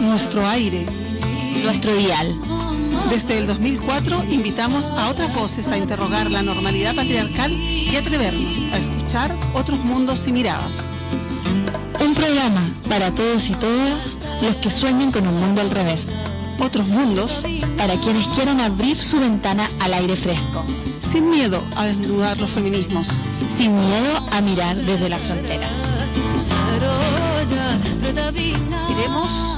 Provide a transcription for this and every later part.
Nuestro aire. nuestro dial. Desde el 2004 invitamos a otras voces a interrogar la normalidad patriarcal y atrevernos a escuchar otros mundos y miradas. Un programa para todos y todas los que sueñan con un mundo al revés. Otros mundos Para quienes quieran abrir su ventana al aire fresco. sin miedo a desnudar los feminismos. Sin miedo a mirar desde las fronteras. Queremos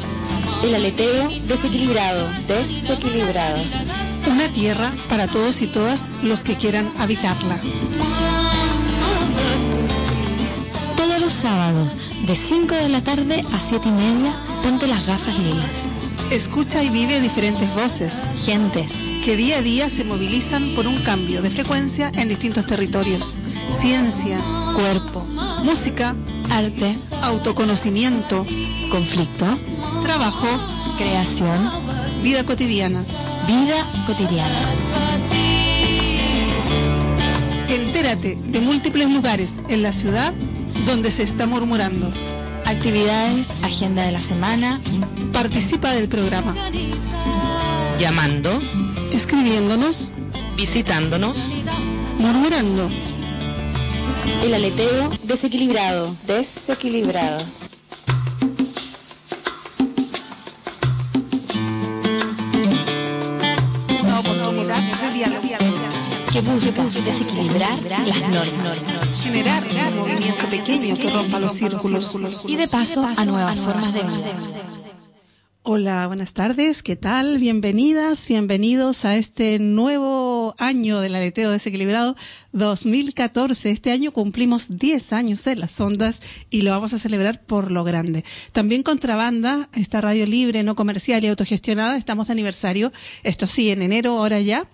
El aleteo desequilibrado, desequilibrado. una tierra para todos y todas los que quieran habitarla. Todos los sábados, de 5 de la tarde a 7 y media, ponte las gafas lilas. Escucha y vive diferentes voces Gentes, que día a día se movilizan por un cambio de frecuencia en distintos territorios. Ciencia, cuerpo, música, arte, autoconocimiento, conflicto, trabajo, creación, vida cotidiana. vida cotidiana. Entérate de múltiples lugares en la ciudad donde se está murmurando. Actividades, agenda de la semana, Participa del programa, llamando, escribiéndonos, visitándonos, murmurando. el aleteo Desequilibrado, desequilibrado. Que busca desequilibrar las normas Generar un movimiento pequeño que rompa los círculos. y de paso a nuevas formas de vida. Hola, buenas tardes, ¿qué tal? Bienvenidas, bienvenidos a este nuevo año del aleteo desequilibrado 2014. Este año cumplimos 10 años en las ondas y lo vamos a celebrar por lo grande. También Contrabanda, esta radio libre, no comercial y autogestionada, estamos de aniversario, esto sí, en enero, ahora ya.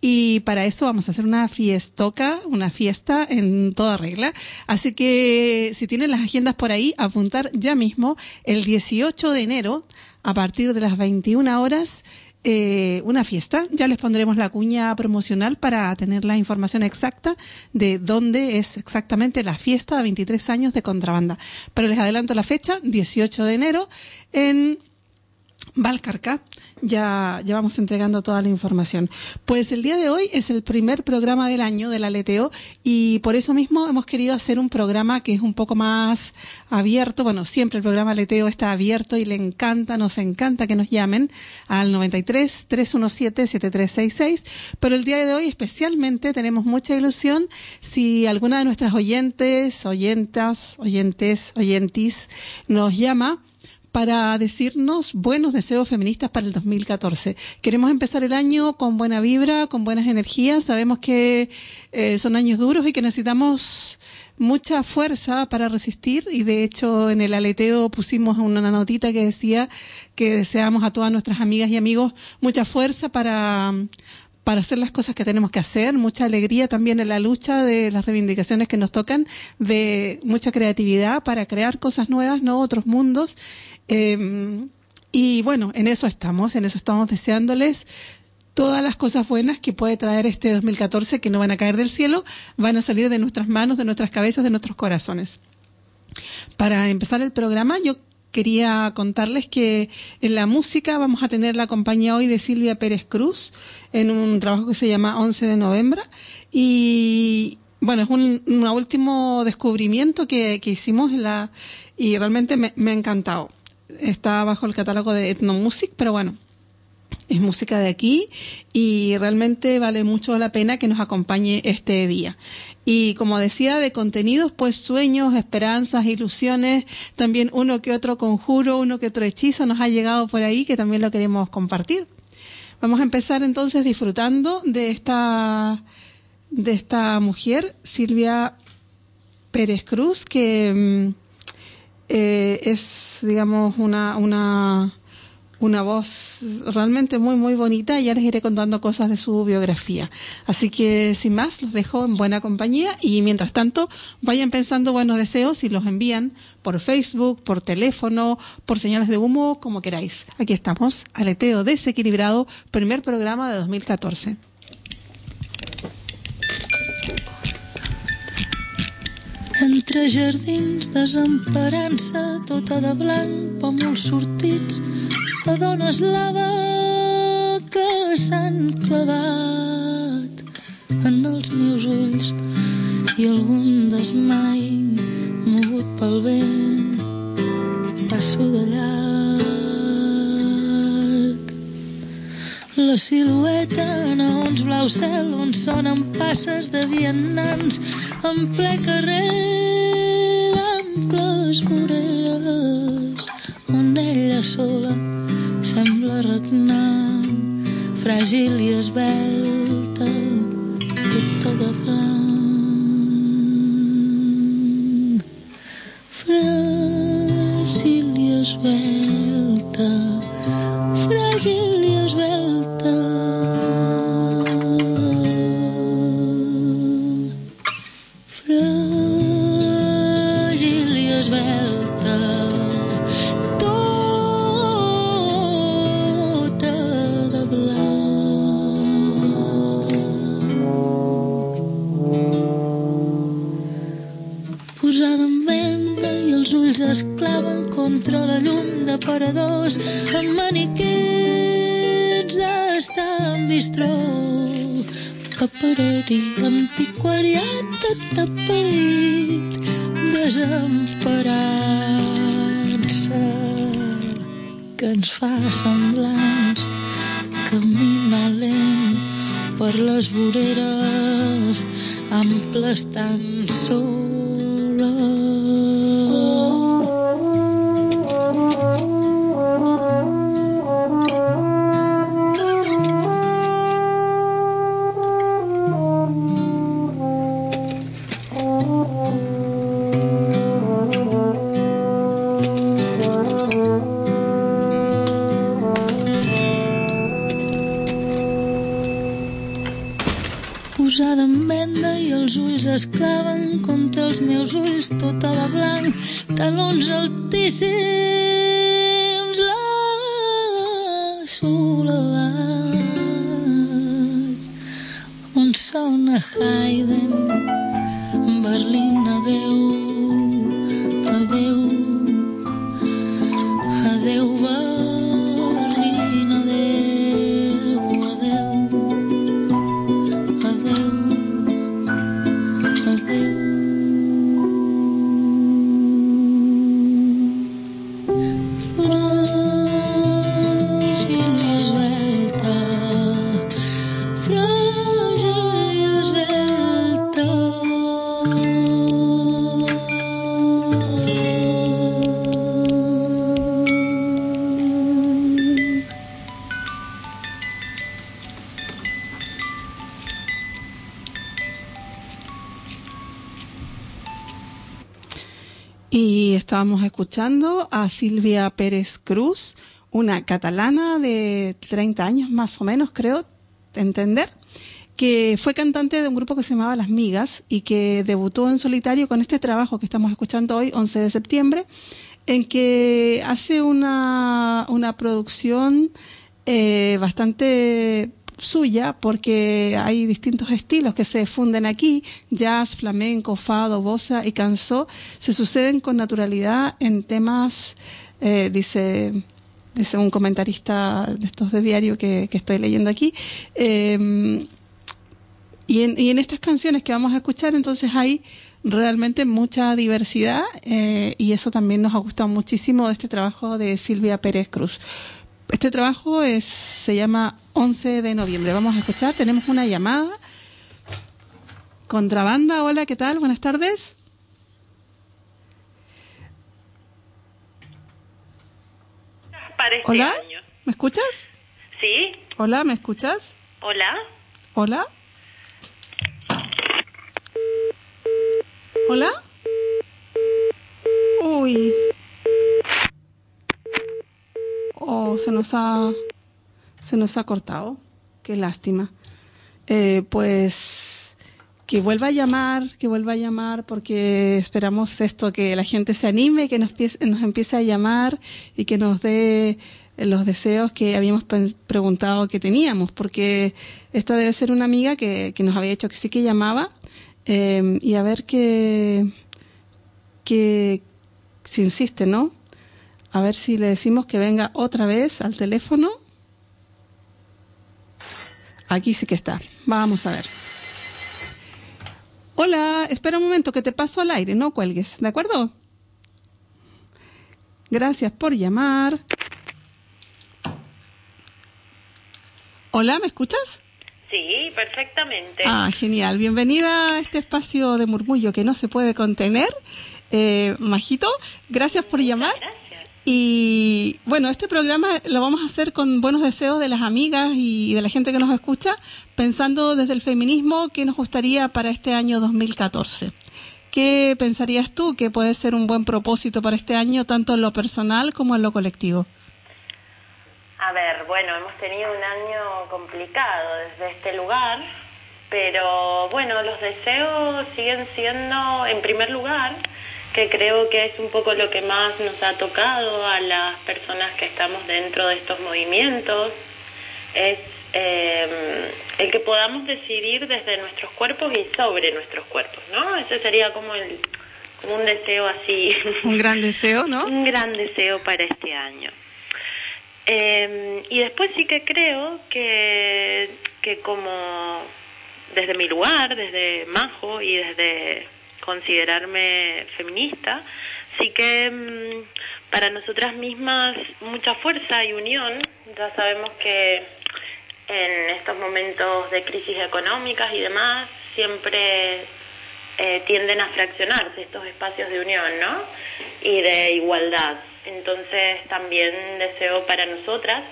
Y para eso vamos a hacer una fiestoca, una fiesta en toda regla. Así que si tienen las agendas por ahí, apuntar ya mismo el 18 de enero a partir de las 21 horas eh, una fiesta. Ya les pondremos la cuña promocional para tener la información exacta de dónde es exactamente la fiesta de 23 años de contrabanda. Pero les adelanto la fecha, 18 de enero, en Valcarca. Ya, ya vamos entregando toda la información. Pues el día de hoy es el primer programa del año del aleteo y por eso mismo hemos querido hacer un programa que es un poco más abierto. Bueno, siempre el programa aleteo está abierto y le encanta, nos encanta que nos llamen al 93 317 7366. Pero el día de hoy especialmente tenemos mucha ilusión si alguna de nuestras oyentes, oyentas, oyentes, oyentis nos llama para decirnos buenos deseos feministas para el 2014. Queremos empezar el año con buena vibra, con buenas energías. Sabemos que eh, son años duros y que necesitamos mucha fuerza para resistir y de hecho en el aleteo pusimos una notita que decía que deseamos a todas nuestras amigas y amigos mucha fuerza para para hacer las cosas que tenemos que hacer, mucha alegría también en la lucha de las reivindicaciones que nos tocan, de mucha creatividad para crear cosas nuevas, no otros mundos. Eh, y bueno, en eso estamos, en eso estamos deseándoles todas las cosas buenas que puede traer este 2014 que no van a caer del cielo, van a salir de nuestras manos, de nuestras cabezas, de nuestros corazones. Para empezar el programa, yo quería contarles que en la música vamos a tener la compañía hoy de Silvia Pérez Cruz en un trabajo que se llama 11 de noviembre y bueno, es un, último descubrimiento que, hicimos la, y realmente me, me ha encantado. Está bajo el catálogo de Ethnomusic, pero bueno, es música de aquí y realmente vale mucho la pena que nos acompañe este día. Y como decía, de contenidos, pues sueños, esperanzas, ilusiones, también uno que otro conjuro, uno que otro hechizo nos ha llegado por ahí que también lo queremos compartir. Vamos a empezar entonces disfrutando de esta, de esta mujer, Silvia Pérez Cruz, que mm, eh, es, digamos, una, una una voz realmente muy, muy bonita y ya les iré contando cosas de su biografía. Así que, sin más, los dejo en buena compañía y mientras tanto, vayan pensando buenos deseos y los envían por Facebook, por teléfono, por señales de humo, como queráis. Aquí estamos, Aleteo Desequilibrado, primer programa de 2014. Entre jardins desemparant-se, tota de blanc, pòmuls sortits, de dones lava que s'han clavat en els meus ulls i algun desmai mogut pel vent passo de llarg. La silueta en uns blau cel on sonen passes de vianants en ple carrer d'amples voreres on ella sola sembla regnar fràgil i esbelta tota de blanc. Fràgil i esbelta fràgil i esbelta contra la llum de paradors amb maniquets d'estambistró papereri antiquariat de tapet desemparança que ens fa semblants caminar lent per les voreres amples tan sols ulls tota de blanc, talons a Silvia Pérez Cruz, una catalana de 30 años más o menos, creo entender, que fue cantante de un grupo que se llamaba Las Migas y que debutó en solitario con este trabajo que estamos escuchando hoy, 11 de septiembre, en que hace una, una producción eh, bastante suya porque hay distintos estilos que se funden aquí, jazz, flamenco, fado, bossa y canso, se suceden con naturalidad en temas, eh, dice, dice un comentarista de estos de diario que, estoy leyendo aquí, eh, y, en, y en estas canciones que vamos a escuchar entonces hay realmente mucha diversidad eh, y eso también nos ha gustado muchísimo de este trabajo de Silvia Pérez Cruz. Este trabajo es, se llama 11 de noviembre. Vamos a escuchar, tenemos una llamada. Contrabanda, hola, ¿qué tal? Buenas tardes. Hola, año. ¿me escuchas? Sí, Hola, ¿me escuchas? hola. Hola. Hola. Uy. Oh, se nos ha se nos ha cortado. Qué lástima. Eh, pues que vuelva a llamar, que vuelva a llamar, porque esperamos esto, que la gente se anime, que nos, empiece- nos empiece a llamar y que nos dé los deseos que habíamos preguntado que teníamos, porque esta debe ser una amiga que, que nos había dicho que sí que llamaba, eh, y a ver qué, que si insiste, ¿no? A ver si le decimos que venga otra vez al teléfono. Aquí sí que está. Vamos a ver. Hola, espera un momento que te paso al aire, no cuelgues, ¿de acuerdo? Gracias por llamar. Hola, ¿me escuchas? Sí, perfectamente. Ah, genial. Bienvenida a este espacio de murmullo que no se puede contener. Eh, Majito, gracias por llamar. Gracias. Y bueno, este programa lo vamos a hacer con buenos deseos de las amigas y de la gente que nos escucha, pensando desde el feminismo qué nos gustaría para este año 2014. ¿Qué pensarías tú que puede ser un buen propósito para este año, tanto en lo personal como en lo colectivo? A ver, bueno, hemos tenido un año complicado desde este lugar, pero bueno, los deseos siguen siendo, en primer lugar, que creo que es un poco lo que más nos ha tocado a las personas que estamos dentro de estos movimientos, es eh, el que podamos decidir desde nuestros cuerpos y sobre nuestros cuerpos, ¿no? Ese sería como, el, como un deseo así. Un gran deseo, ¿no? Un gran deseo para este año. Eh, y después sí que creo que, que como desde mi lugar, desde Majo y desde considerarme feminista, sí que mm, para nosotras mismas mucha fuerza y unión. Ya sabemos que en estos momentos de crisis económicas y demás siempre eh, tienden a fraccionarse estos espacios de unión, ¿no? Y de igualdad. Entonces también deseo para nosotras,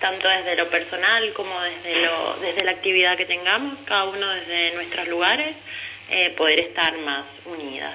tanto desde lo personal como desde, lo, desde la actividad que tengamos, cada uno desde nuestros lugares, eh, poder estar más unidas,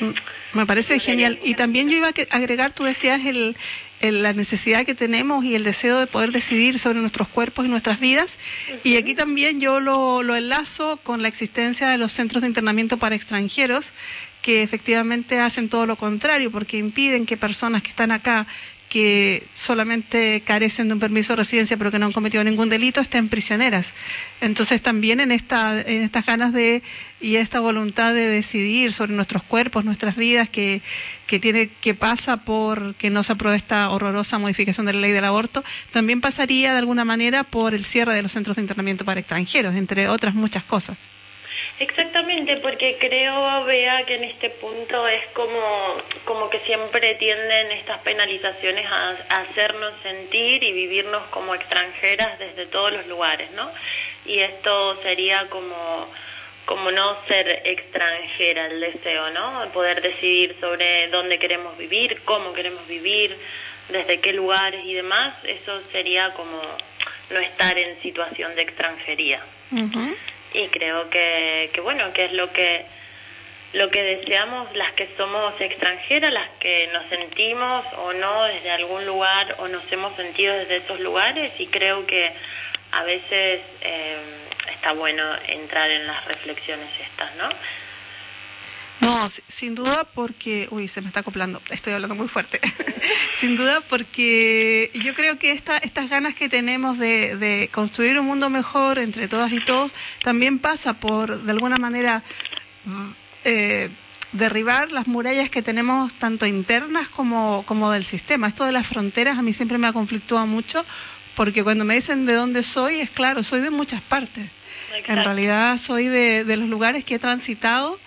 ¿no? Me parece genial. Y también yo iba a agregar, tú decías, el, el- la necesidad que tenemos y el deseo de poder decidir sobre nuestros cuerpos y nuestras vidas. Y aquí también yo lo, lo enlazo con la existencia de los centros de internamiento para extranjeros, que efectivamente hacen todo lo contrario, porque impiden que personas que están acá que solamente carecen de un permiso de residencia pero que no han cometido ningún delito estén prisioneras. Entonces también en esta en estas ganas de y esta voluntad de decidir sobre nuestros cuerpos, nuestras vidas que que tiene que pasa por que no se apruebe esta horrorosa modificación de la ley del aborto, también pasaría de alguna manera por el cierre de los centros de internamiento para extranjeros, entre otras muchas cosas. Exactamente, porque creo, vea que en este punto es como, como que siempre tienden estas penalizaciones a, a hacernos sentir y vivirnos como extranjeras desde todos los lugares, ¿no? Y esto sería como, como no ser extranjera el deseo, ¿no? Poder decidir sobre dónde queremos vivir, cómo queremos vivir, desde qué lugares y demás, eso sería como no estar en situación de extranjería y creo que, que bueno que es lo que lo que deseamos las que somos extranjeras, las que nos sentimos o no desde algún lugar o nos hemos sentido desde esos lugares y creo que a veces eh, está bueno entrar en las reflexiones estas, ¿no? No, sin duda porque, uy, se me está acoplando, estoy hablando muy fuerte. sin duda porque yo creo que esta, estas ganas que tenemos de, construir un mundo mejor entre todas y todos también pasa por, de alguna manera, eh, derribar las murallas que tenemos tanto internas como, como del sistema. Esto de las fronteras a mí siempre me ha conflictuado mucho porque cuando me dicen de dónde soy, es claro, soy de muchas partes. En realidad soy de, de los lugares que he transitado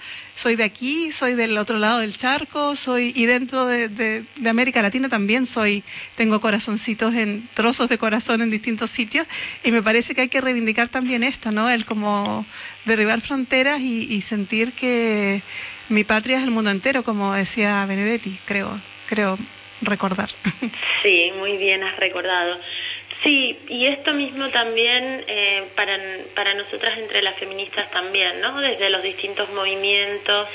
soy de aquí, soy del otro lado del charco, soy y dentro de, de, de, América Latina también soy, tengo corazoncitos en trozos de corazón en distintos sitios y me parece que hay que reivindicar también esto, ¿no? El como derribar fronteras y, y sentir que mi patria es el mundo entero, como decía Benedetti, creo, creo recordar. Sí, muy bien has recordado. Sí, y esto mismo también eh, para, para nosotras entre las feministas también, ¿no? Desde los distintos movimientos.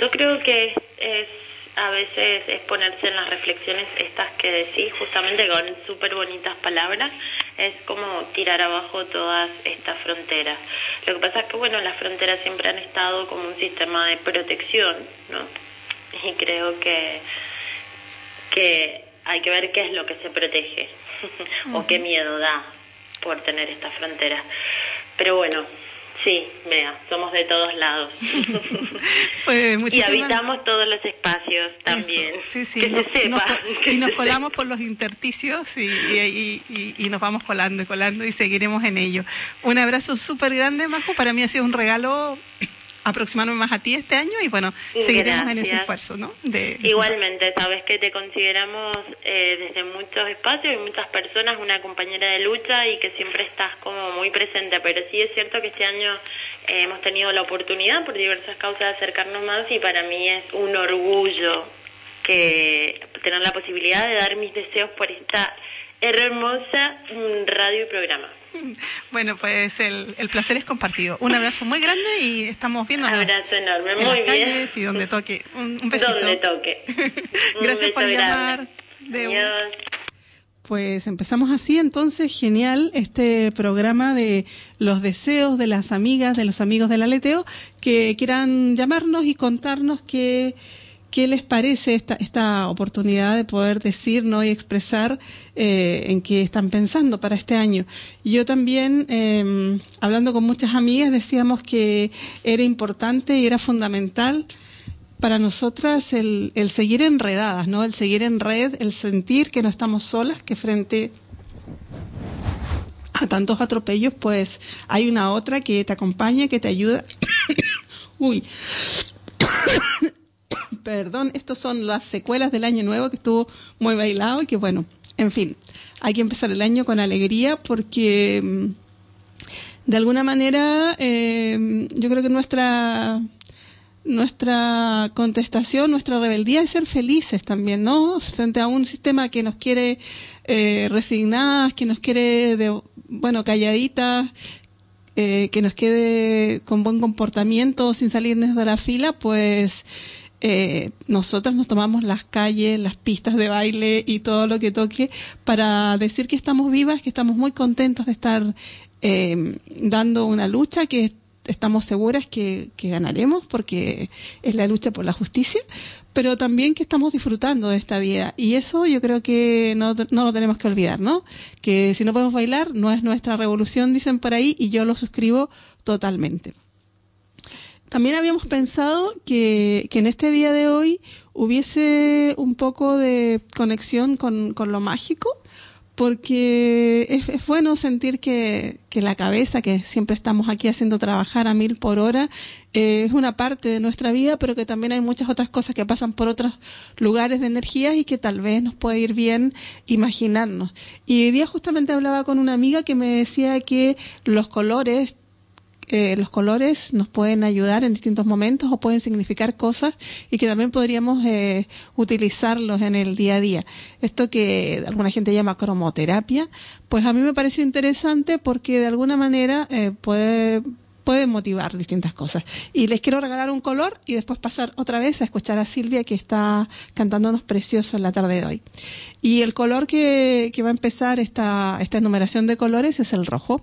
Yo creo que es, es a veces es ponerse en las reflexiones estas que decís, justamente con súper bonitas palabras, es como tirar abajo todas estas fronteras. Lo que pasa es que, bueno, las fronteras siempre han estado como un sistema de protección, ¿no? Y creo que, que hay que ver qué es lo que se protege o qué miedo da por tener estas fronteras. Pero bueno, sí, vea, somos de todos lados. pues y habitamos todos los espacios también. Sí, sí, que se sepa. Nos, y nos colamos por los intersticios y, y, y, y, nos vamos colando y colando y seguiremos en ello. Un abrazo súper grande, Majo. Para mí ha sido un regalo aproximarme más a ti este año y bueno, seguiremos Gracias. en ese esfuerzo, ¿no? De... Igualmente, sabes que te consideramos eh, desde muchos espacios y muchas personas una compañera de lucha y que siempre estás como muy presente, pero sí es cierto que este año eh, hemos tenido la oportunidad por diversas causas de acercarnos más y para mí es un orgullo que tener la posibilidad de dar mis deseos por esta hermosa radio y programa. Bueno, pues el, el, placer es compartido. Un abrazo muy grande y estamos viendo. Un abrazo enorme, en muy las bien. calles y donde toque. Un, un besito. Donde toque. Gracias por llamar. De Adiós. Pues empezamos así, entonces, genial este programa de los deseos de las amigas, de los amigos del aleteo, que quieran llamarnos y contarnos que ¿Qué les parece esta, esta oportunidad de poder decirnos y expresar eh, en qué están pensando para este año? Yo también, eh, hablando con muchas amigas, decíamos que era importante y era fundamental para nosotras el, el seguir enredadas, ¿no? El seguir en red, el sentir que no estamos solas, que frente a tantos atropellos, pues hay una otra que te acompaña, que te ayuda. Uy. Perdón, estos son las secuelas del año nuevo que estuvo muy bailado y que bueno, en fin, hay que empezar el año con alegría porque de alguna manera eh, yo creo que nuestra nuestra contestación, nuestra rebeldía es ser felices también, ¿no? Frente a un sistema que nos quiere eh, resignadas, que nos quiere, de, bueno, calladitas, eh, que nos quede con buen comportamiento sin salirnos de la fila, pues eh, nosotras nos tomamos las calles, las pistas de baile y todo lo que toque para decir que estamos vivas, que estamos muy contentas de estar eh, dando una lucha que estamos seguras que, que, ganaremos porque es la lucha por la justicia, pero también que estamos disfrutando de esta vida. Y eso yo creo que no, no lo tenemos que olvidar, ¿no? Que si no podemos bailar, no es nuestra revolución, dicen por ahí, y yo lo suscribo totalmente. También habíamos pensado que, que en este día de hoy hubiese un poco de conexión con, con lo mágico, porque es, es, bueno sentir que, que, la cabeza, que siempre estamos aquí haciendo trabajar a mil por hora, eh, es una parte de nuestra vida, pero que también hay muchas otras cosas que pasan por otros lugares de energías y que tal vez nos puede ir bien imaginarnos. Y hoy día justamente hablaba con una amiga que me decía que los colores los colores nos pueden ayudar en distintos momentos o pueden significar cosas y que también podríamos eh, utilizarlos en el día a día. Esto que alguna gente llama cromoterapia, pues a mí me pareció interesante porque de alguna manera eh, puede pueden motivar distintas cosas. Y les quiero regalar un color y después pasar otra vez a escuchar a Silvia que está cantándonos precioso en la tarde de hoy. Y el color que, que va a empezar esta, esta enumeración de colores es el rojo.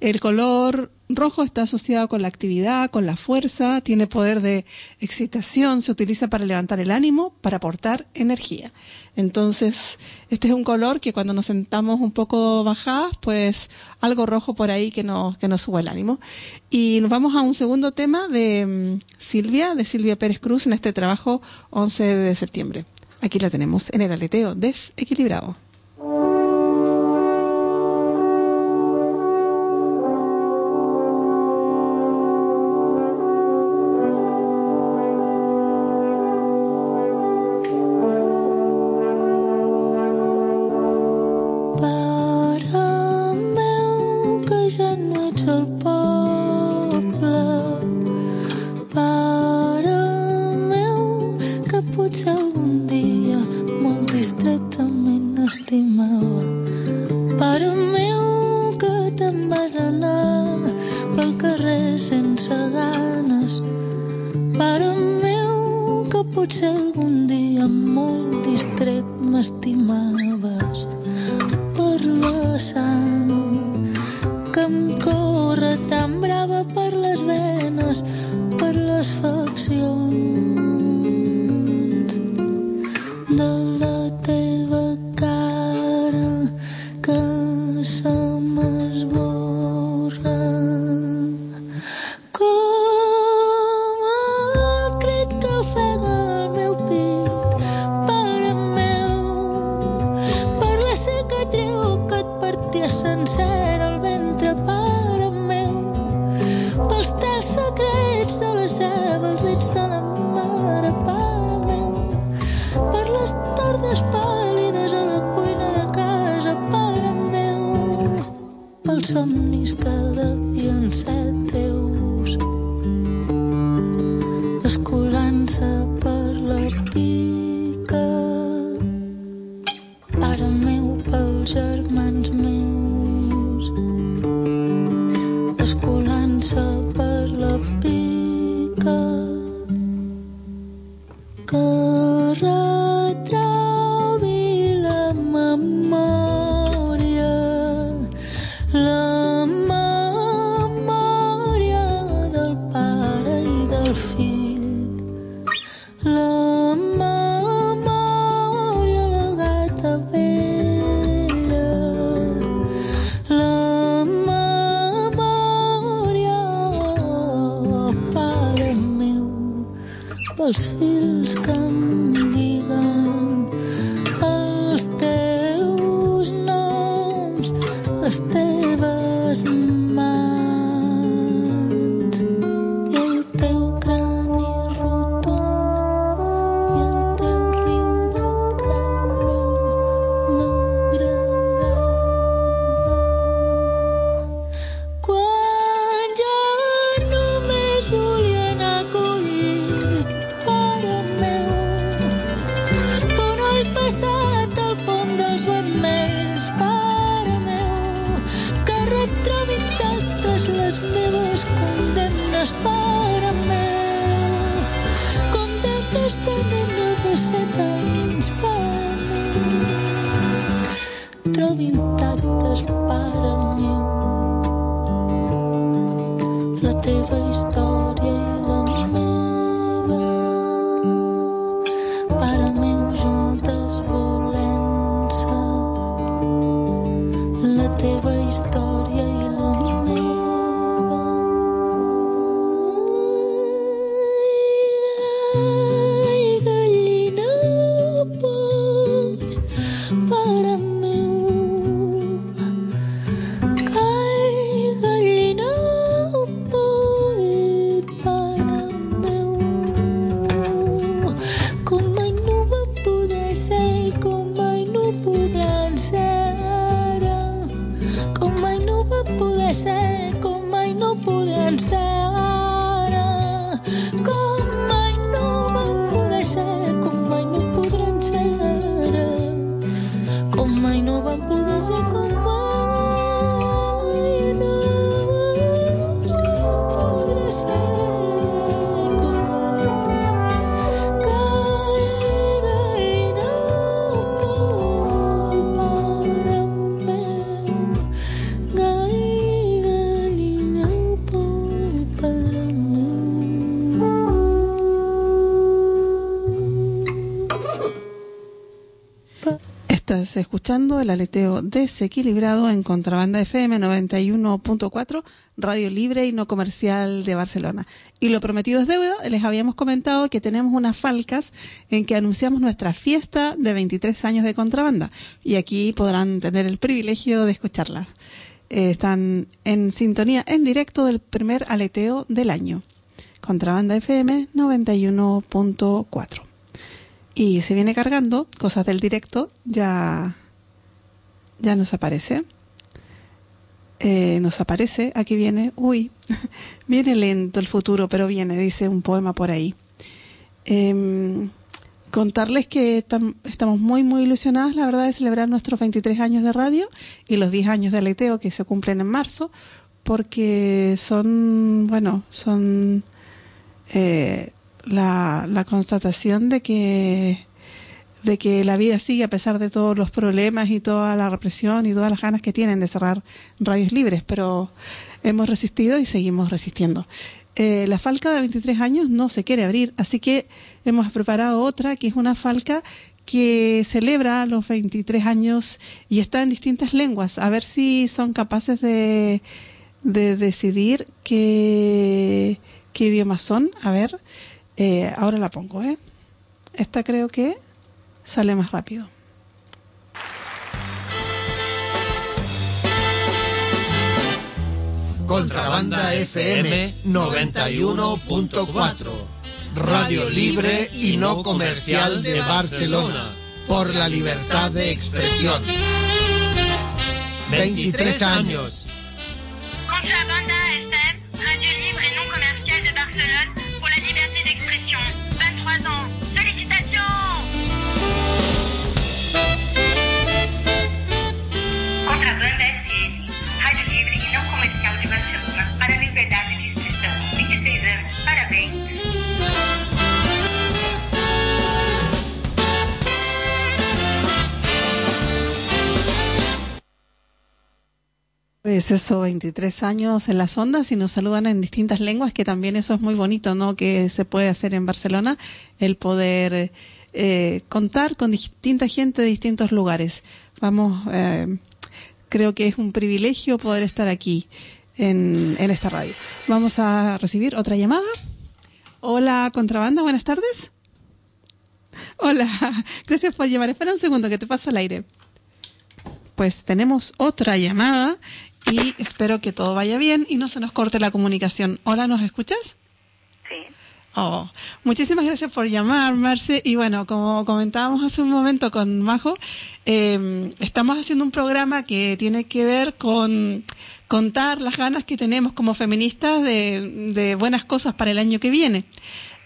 El color rojo está asociado con la actividad, con la fuerza, tiene poder de excitación, se utiliza para levantar el ánimo, para aportar energía. Entonces, este es un color que cuando nos sentamos un poco bajadas, pues algo rojo por ahí que nos, que suba el ánimo. Y nos vamos a un segundo tema de mm, Silvia, de Silvia Pérez Cruz en este trabajo 11 de septiembre. Aquí la tenemos en el aleteo desequilibrado. Escuchando el aleteo desequilibrado en Contrabanda FM 91.4, Radio Libre y No Comercial de Barcelona. Y lo prometido es deuda, les habíamos comentado que tenemos unas falcas en que anunciamos nuestra fiesta de 23 años de Contrabanda. Y aquí podrán tener el privilegio de escucharlas. Eh, están en sintonía en directo del primer aleteo del año. Contrabanda FM 91.4 y se viene cargando cosas del directo, ya, ya nos aparece. Eh, nos aparece, aquí viene, uy, viene lento el futuro, pero viene, dice un poema por ahí. Em, contarles que estamos muy, muy ilusionadas, la verdad, de celebrar nuestros 23 años de radio y los 10 años de aleteo que se cumplen en marzo, porque son, bueno, son eh, la, constatación de que de que la vida sigue a pesar de todos los problemas y toda la represión y todas las ganas que tienen de cerrar radios libres, pero hemos resistido y seguimos resistiendo. Eh, la falca de 23 años no se quiere abrir, así que hemos preparado otra que es una falca que celebra los 23 años y está en distintas lenguas, a ver si son capaces de, de decidir qué, qué idiomas son. A ver, eh, ahora la pongo, ¿eh? Esta creo que sale más rápido. Contrabanda FM 91.4 Radio libre y no comercial de Barcelona. Por la libertad de expresión. 23 años. Contrabanda FM Pues eso, 23 años en las ondas y nos saludan en distintas lenguas, que también eso es muy bonito, ¿no? Que se puede hacer en Barcelona, el poder eh, contar con distinta gente de distintos lugares. Vamos, eh, creo que es un privilegio poder estar aquí en, en esta radio. Vamos a recibir otra llamada. Hola, Contrabanda, buenas tardes. Hola, gracias por llamar. Espera un segundo que te paso al aire. Pues tenemos otra llamada y espero que todo vaya bien y no se nos corte la comunicación. Hola, ¿nos escuchas? Sí. Oh, muchísimas gracias por llamar, Marce. Y bueno, como comentábamos hace un momento con Majo, em, estamos haciendo un programa que tiene que ver con contar las ganas que tenemos como feministas de, de buenas cosas para el año que viene.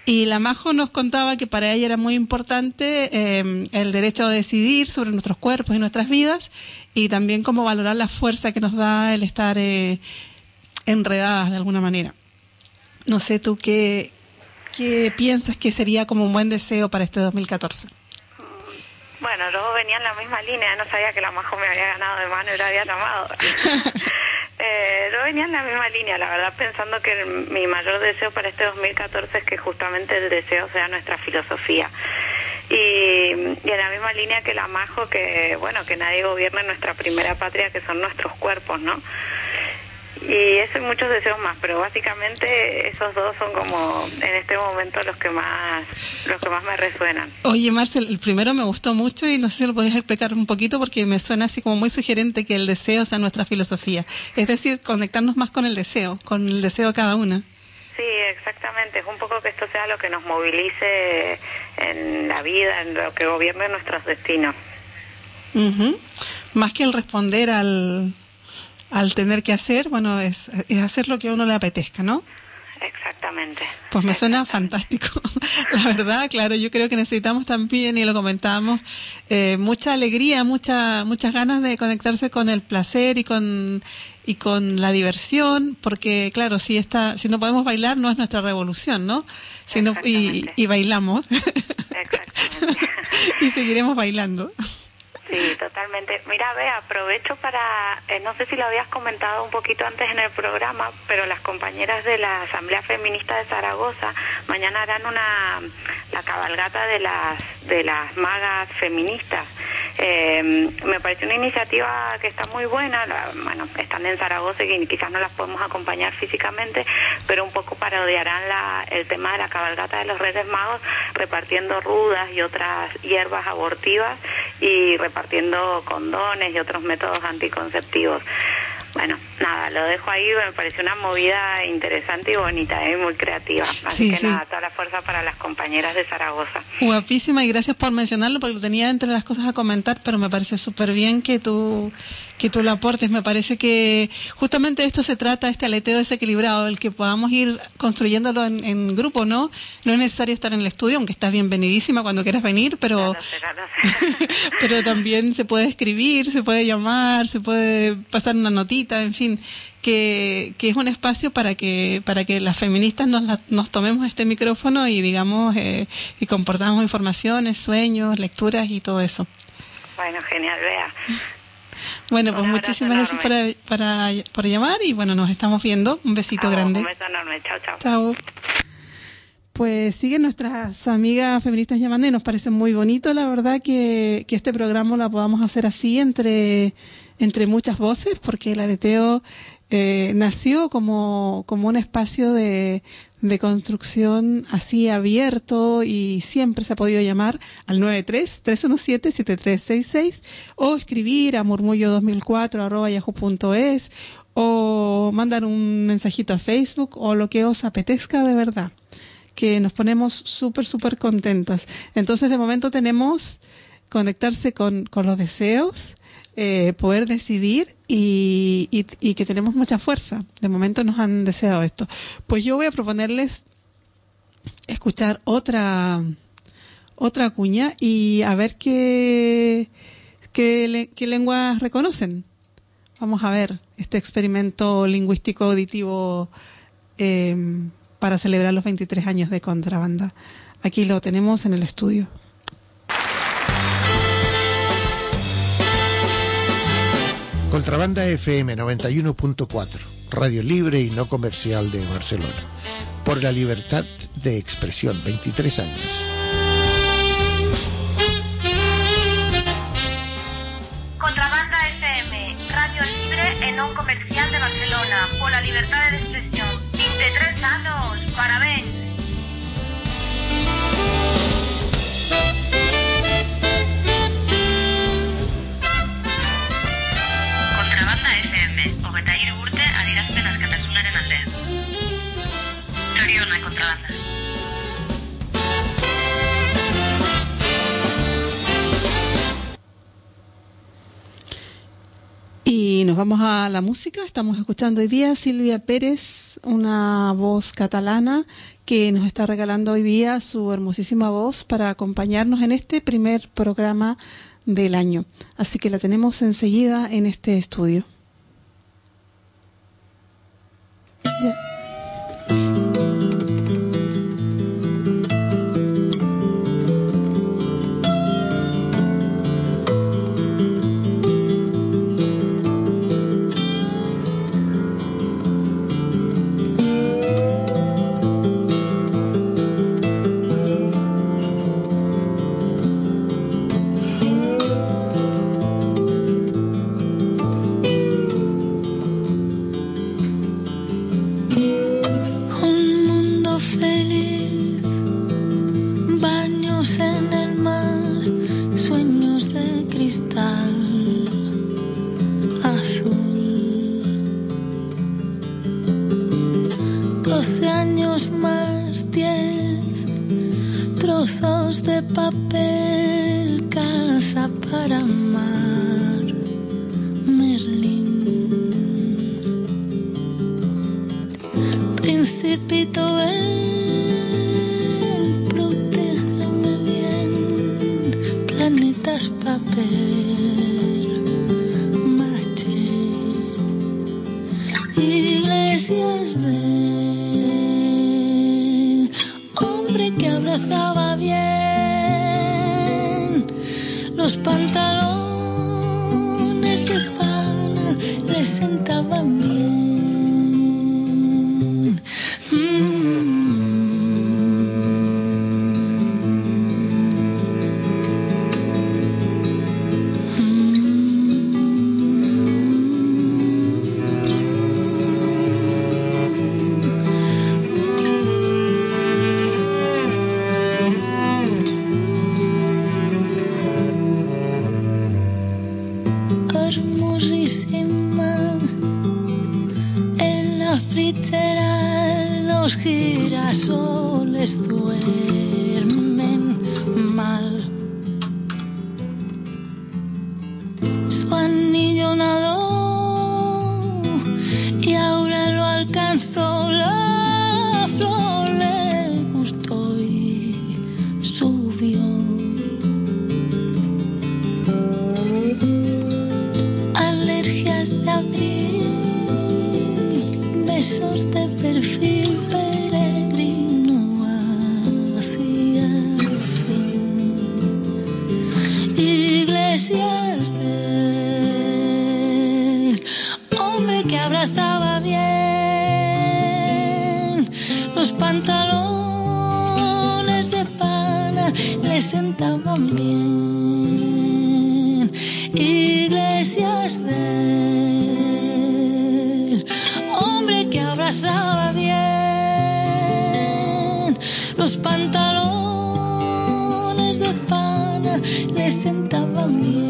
Y la Majo nos contaba que para ella era muy importante eh, el derecho a decidir sobre nuestros cuerpos y nuestras vidas y también cómo valorar la fuerza que nos da el estar eh, enredadas de alguna manera. No sé tú qué, qué piensas que sería como un buen deseo para este 2014. Bueno, luego venía en la misma línea, no sabía que la Majo me había ganado de mano y lo había llamado. Eh, yo venía en la misma línea, la verdad, pensando que mi mayor deseo para este 2014 es que justamente el deseo sea nuestra filosofía. Y, en la misma línea que la Majo, que bueno, que nadie gobierne nuestra primera patria, que son nuestros cuerpos, ¿no? Y eso y muchos deseos más pero básicamente esos dos son como en este momento los que más los que más me resuenan oye Marcel el primero me gustó mucho y no sé si lo podrías explicar un poquito porque me suena así como muy sugerente que el deseo sea nuestra filosofía es decir conectarnos más con el deseo con el deseo de cada una Sí, exactamente. Es un poco que esto sea lo que nos movilice en la vida, en lo que gobierne nuestros destinos. Más que el responder al, al tener que hacer, bueno, es, es hacer lo que a uno le apetezca, ¿no? Exactamente. Pues me suena fantástico. La verdad, claro, yo creo que necesitamos también, y lo comentábamos, eh, mucha alegría, mucha, muchas ganas de conectarse con el placer y con, y con la diversión, porque claro, si está, si no podemos bailar no es nuestra revolución, ¿no? Si no, y, y bailamos. Exactamente. y seguiremos bailando. Sí, totalmente. Mira, ve, aprovecho para, eh, no sé si lo habías comentado un poquito antes en el programa, pero las compañeras de la Asamblea Feminista de Zaragoza mañana harán una la cabalgata de las de las magas feministas Eh, me parece una iniciativa que está muy buena, bueno, están en Zaragoza y quizás no las podemos acompañar físicamente, pero un poco parodiarán la, el tema de la cabalgata de los Reyes Magos, repartiendo rudas y otras hierbas abortivas y condones y otros métodos anticonceptivos. Bueno, nada, lo dejo ahí, me pareció una movida interesante y bonita, ¿eh? muy creativa. Así que nada, toda la fuerza para las compañeras de Zaragoza. Guapísima y gracias por mencionarlo porque lo tenía entre las cosas a comentar, pero me parece súper bien que tú que tú lo aportes. Me parece que justamente de esto se trata, este aleteo desequilibrado, el que podamos ir construyéndolo en, grupo, ¿no? No es necesario estar en el estudio, aunque estás bienvenidísima cuando quieras venir, pero, pero también se puede escribir, se puede llamar, se puede pasar una notita, en fin. Que, que es un espacio para que para que las feministas nos, nos tomemos este micrófono y digamos eh, y comportamos informaciones, sueños, lecturas y todo eso. Bueno, genial, vea. Bueno, pues muchísimas gracias para, para, por llamar y bueno, nos estamos viendo. Un besito grande. Un beso enorme. Chao, chao. Chao. Pues siguen nuestras amigas feministas llamando y nos parece muy bonito, la verdad, que, que este programa lo podamos hacer así entre, entre muchas voces, porque el aleteo eh, nació como, como un espacio de, de construcción así abierto y siempre se ha podido llamar al 93-317-7366 o escribir a murmullo2004 arroba yahoo.es o mandar un mensajito a Facebook o lo que os apetezca de verdad que nos ponemos súper, súper contentas. Entonces, de momento tenemos conectarse con, con los deseos, eh, poder decidir y, y, que tenemos mucha fuerza. De momento nos han deseado esto. Pues yo voy a proponerles escuchar otra otra cuña y a ver qué, qué, qué lenguas reconocen. Vamos a ver este experimento lingüístico auditivo eh, para celebrar los 23 años de contrabanda. Aquí lo tenemos en el estudio. Contrabanda FM 91.4, radio libre y no comercial de Barcelona. Por la libertad de expresión, 23 años. Y nos vamos a la música. Estamos escuchando hoy día Silvia Pérez, una voz catalana que nos está regalando hoy día su hermosísima voz para acompañarnos en este primer programa del año. Así que la tenemos enseguida en este estudio. Pantalones de pana le sentaban bien. Iglesias del hombre que abrazaba bien los pantalones de pana le sentaban bien.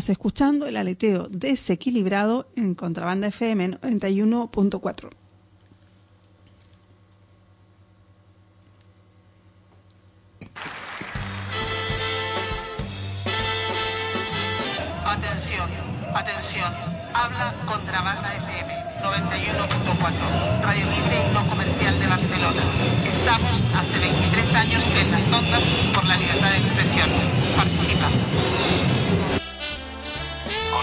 Estás escuchando el aleteo desequilibrado en Contrabanda FM 91.4. Atención, atención. Habla Contrabanda FM 91.4, Radio Libre y No Comercial de Barcelona. Estamos hace 23 años en las ondas por la libertad de expresión. Participa.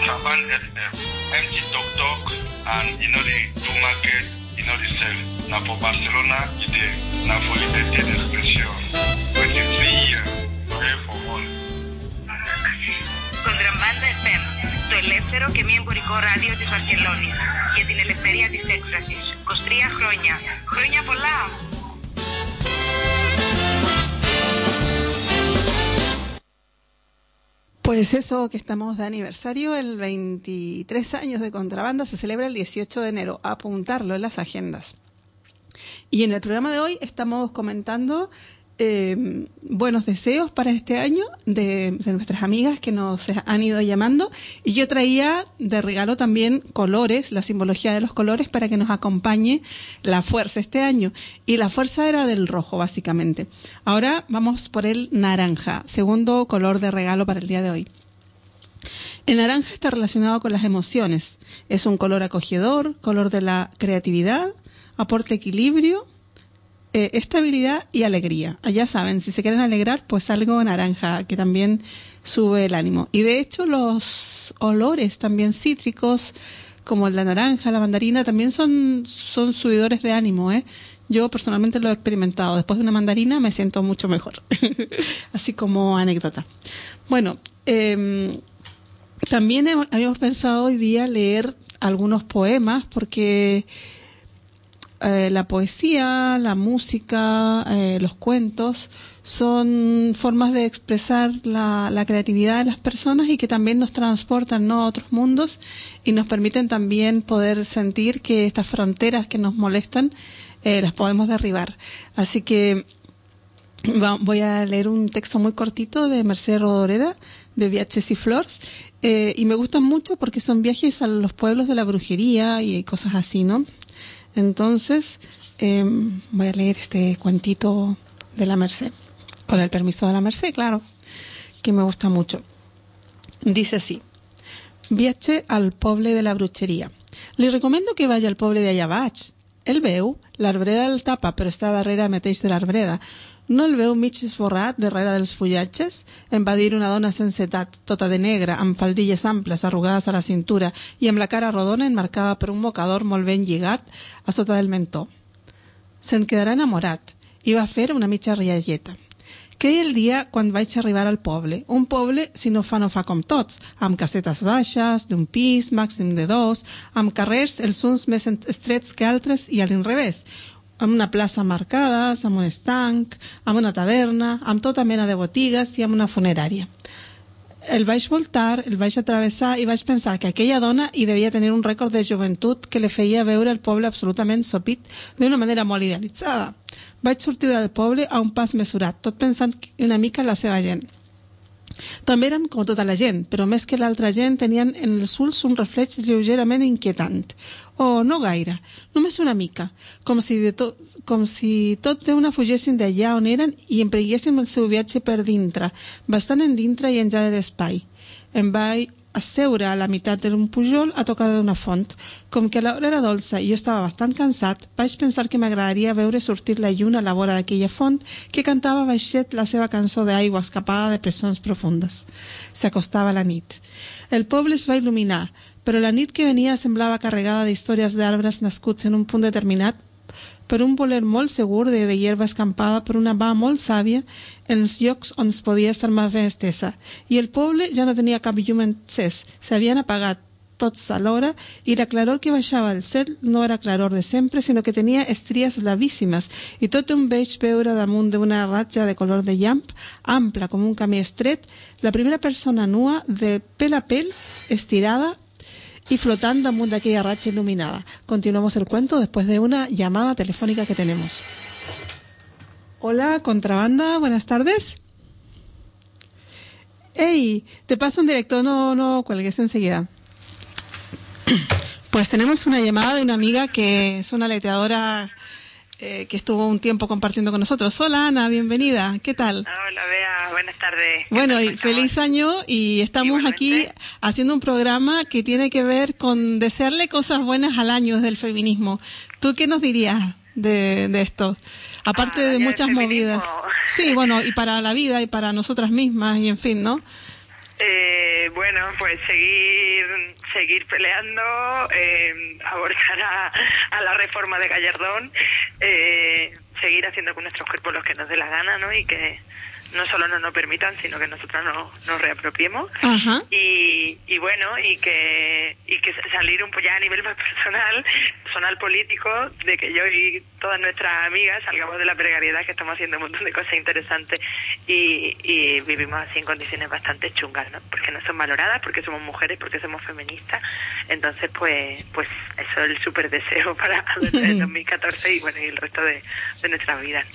Chaban FM, MG Tok Tok, and Inori Dumaket, Inori Sel, Napo Barcelona, Ide, Napo ελεύθερο και μη εμπορικό ράδιο της Βαρκελόνης για την ελευθερία της έκφρασης. 23 χρόνια. Χρόνια πολλά! Pues eso que estamos de aniversario, el 23 años de contrabanda se celebra el 18 de enero. Apuntarlo en las agendas. Y en el programa de hoy estamos comentando eh, buenos deseos para este año de, de nuestras amigas que nos han ido llamando. Y yo traía de regalo también colores, la simbología de los colores para que nos acompañe la fuerza este año. Y la fuerza era del rojo, básicamente. Ahora vamos por el naranja, segundo color de regalo para el día de hoy. El naranja está relacionado con las emociones. Es un color acogedor, color de la creatividad, aporta equilibrio, eh, estabilidad y alegría. Ya saben, si se quieren alegrar, pues algo naranja que también sube el ánimo. Y de hecho los olores también cítricos, como la naranja, la mandarina, también son, son subidores de ánimo. ¿eh? Yo personalmente lo he experimentado. Después de una mandarina me siento mucho mejor. Así como anécdota. Bueno, eh, también habíamos pensado hoy día leer algunos poemas porque eh, la poesía, la música, eh, los cuentos son formas de expresar la, la, creatividad de las personas y que también nos transportan ¿no? a otros mundos y nos permiten también poder sentir que estas fronteras que nos molestan eh, las podemos derribar. Así que voy a leer un texto muy cortito de Mercedes Rodoreda de Viajes y Flores y me gustan mucho porque son viajes a los pueblos de la brujería y cosas así, ¿no? Entonces, eh, voy a leer este cuentito de la Merced, con el permiso de la Merced, claro, que me gusta mucho. Dice así, viaje al poble de la bruchería. Li recomendo que vagi al poble de allà baix. El veu, l'arbreda el tapa, però està darrere mateix de l'arbreda. No el veu mig esborrat darrere dels fullatges? Em va dir una dona sense edat, tota de negre, amb faldilles amples arrugades a la cintura i amb la cara rodona enmarcada per un mocador molt ben lligat a sota del mentó. Se'n quedarà enamorat i va fer una mitja rialleta. Queia el dia quan vaig arribar al poble. Un poble, si no fa, no fa com tots, amb casetes baixes, d'un pis, màxim de dos, amb carrers els uns més estrets que altres i a l'inrevés, amb una plaça marcades, amb un estanc, amb una taverna, amb tota mena de botigues i amb una funerària. El vaig voltar, el vaig atravessar i vaig pensar que aquella dona hi devia tenir un rècord de joventut que li feia veure el poble absolutament sopit d'una manera molt idealitzada. Vaig sortir del poble a un pas mesurat, tot pensant una mica en la seva gent. També eren com tota la gent, però més que l'altra gent tenien en els ulls un reflex lleugerament inquietant. O no gaire, només una mica, com si, de tot, com si tot d'una fugessin d'allà on eren i emprenguessin el seu viatge per dintre, bastant en dintre i enllà de l'espai. Em vaig asseure a la meitat d'un pujol a tocar d'una font. Com que l'hora era dolça i jo estava bastant cansat, vaig pensar que m'agradaria veure sortir la lluna a la vora d'aquella font que cantava baixet la seva cançó d'aigua escapada de presons profundes. S'acostava la nit. El poble es va il·luminar, però la nit que venia semblava carregada d'històries d'arbres nascuts en un punt determinat per un voler molt segur de, de hierba escampada per una mà molt sàvia en els llocs on es podia estar més ben estesa. I el poble ja no tenia cap llum encès, s'havien apagat tots alhora i la claror que baixava del cel no era claror de sempre, sinó que tenia estries blavíssimes i tot un veig veure damunt d'una ratja de color de llamp, ampla com un camí estret, la primera persona nua de pel a pel, estirada, y flotando damunt d'aquella ratxa il·luminada. Continuamos el cuento después de una llamada telefónica que tenemos. Hola, contrabanda, buenas tardes. Hey, te paso un directo, no, no cuelgues enseguida. Pues tenemos una llamada de una amiga que es una leteadora eh, que estuvo un tiempo compartiendo con nosotros. Hola Ana, bienvenida. ¿Qué tal? Hola Bea, buenas tardes. Bueno, y feliz año y estamos aquí haciendo un programa que tiene que ver con desearle cosas buenas al año desde el feminismo. ¿Tú qué nos dirías de, de esto? Aparte de muchas movidas. Sí, bueno, y para la vida y para nosotras mismas y en fin, ¿no? Eh, bueno, pues seguir seguir peleando, eh, abortar a, a, la reforma de Gallardón, eh, seguir haciendo con nuestros cuerpos lo que nos dé la gana, ¿no? Y que no solo no nos permitan, sino que nosotros no, nos reapropiemos. Ajá. Y, y bueno, y que, y que salir un poco ya a nivel más personal, personal político, de que yo y todas nuestras amigas salgamos de la precariedad, que estamos haciendo un montón de cosas interesantes y, y vivimos así en condiciones bastante chungas, ¿no? Porque no son valoradas, porque somos mujeres, porque somos feministas. Entonces, pues, pues eso es el súper deseo para el 2014 y bueno, y el resto de, de nuestras vidas.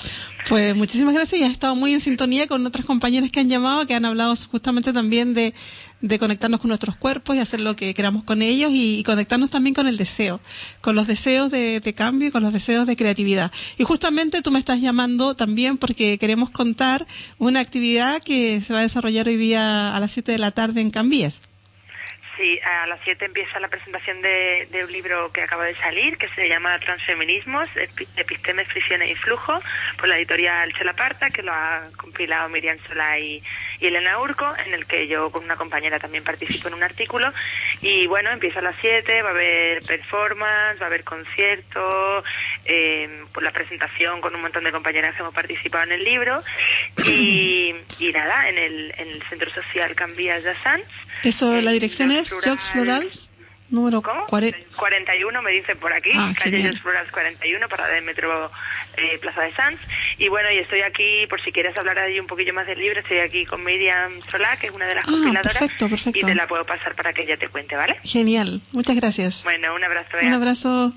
Pues muchísimas gracias y has estado muy en sintonía con otras compañeras que han llamado, que han hablado justamente también de, de conectarnos con nuestros cuerpos y hacer lo que queramos con ellos y, conectarnos también con el deseo, con los deseos de, de, cambio y con los deseos de creatividad. Y justamente tú me estás llamando también porque queremos contar una actividad que se va a desarrollar hoy día a las 7 de la tarde en Cambies. Sí, a las 7 empieza la presentación de, de, un libro que acaba de salir, que se llama Transfeminismos, Epistemes, Fricciones y Flujo, por la editorial Chelaparta, que lo ha compilado Miriam Solá y, y, Elena Urco, en el que yo con una compañera también participo en un artículo. Y bueno, empieza a las 7, va a haber performance, va a haber concierto, eh, por la presentación con un montón de compañeras que hemos participado en el libro. Y, y nada, en el, en el Centro Social Cambias de Sanz. Eso, la dirección es Jocs Florals, número ¿Cómo? 41, me dicen por aquí, ah, calle Jocs Florals 41, para el metro eh, Plaza de Sanz. Y bueno, y estoy aquí, por si quieres hablar ahí un poquillo más del libro, estoy aquí con Miriam Solá, que es una de las ah, compiladoras. Perfecto, perfecto. Y te la puedo pasar para que ella te cuente, ¿vale? Genial, muchas gracias. Bueno, un abrazo. Un abrazo.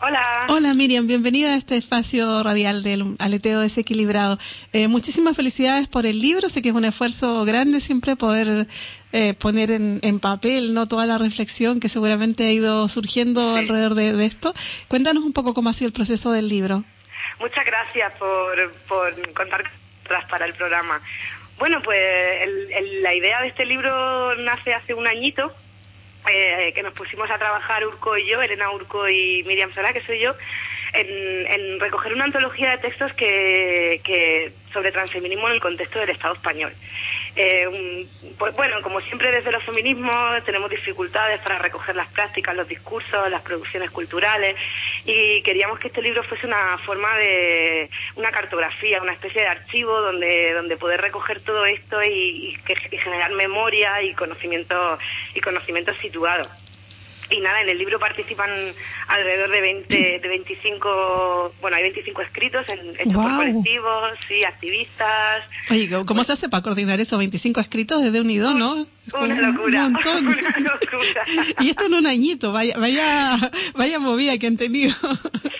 Hola. Hola Miriam, bienvenida a este espacio radial del aleteo desequilibrado. Eh, muchísimas felicidades por el libro, sé que es un esfuerzo grande siempre poder eh, poner en, en, papel no toda la reflexión que seguramente ha ido surgiendo sí. alrededor de, de, esto. Cuéntanos un poco cómo ha sido el proceso del libro. Muchas gracias por, por contar para el programa. Bueno, pues la idea de este libro nace hace un añito, eh, que nos pusimos a trabajar Urco y yo, Elena Urco y Miriam Solá, que soy yo, en, recoger una antología de textos que, que sobre transfeminismo en el contexto del Estado español. Eh, pues bueno, como siempre desde los feminismos tenemos dificultades para recoger las prácticas, los discursos, las producciones culturales y queríamos que este libro fuese una forma de una cartografía, una especie de archivo donde donde poder recoger todo esto y, y generar memoria y conocimiento y conocimiento situado. Y nada, en el libro participan alrededor de 20, de 25, bueno, hay 25 escritos en, hechos por colectivos, sí, activistas. Oye, ¿cómo se hace para coordinar esos 25 escritos desde Unido, no? Una locura, un montón. una locura. y esto en un añito, vaya, vaya, vaya movida que han tenido.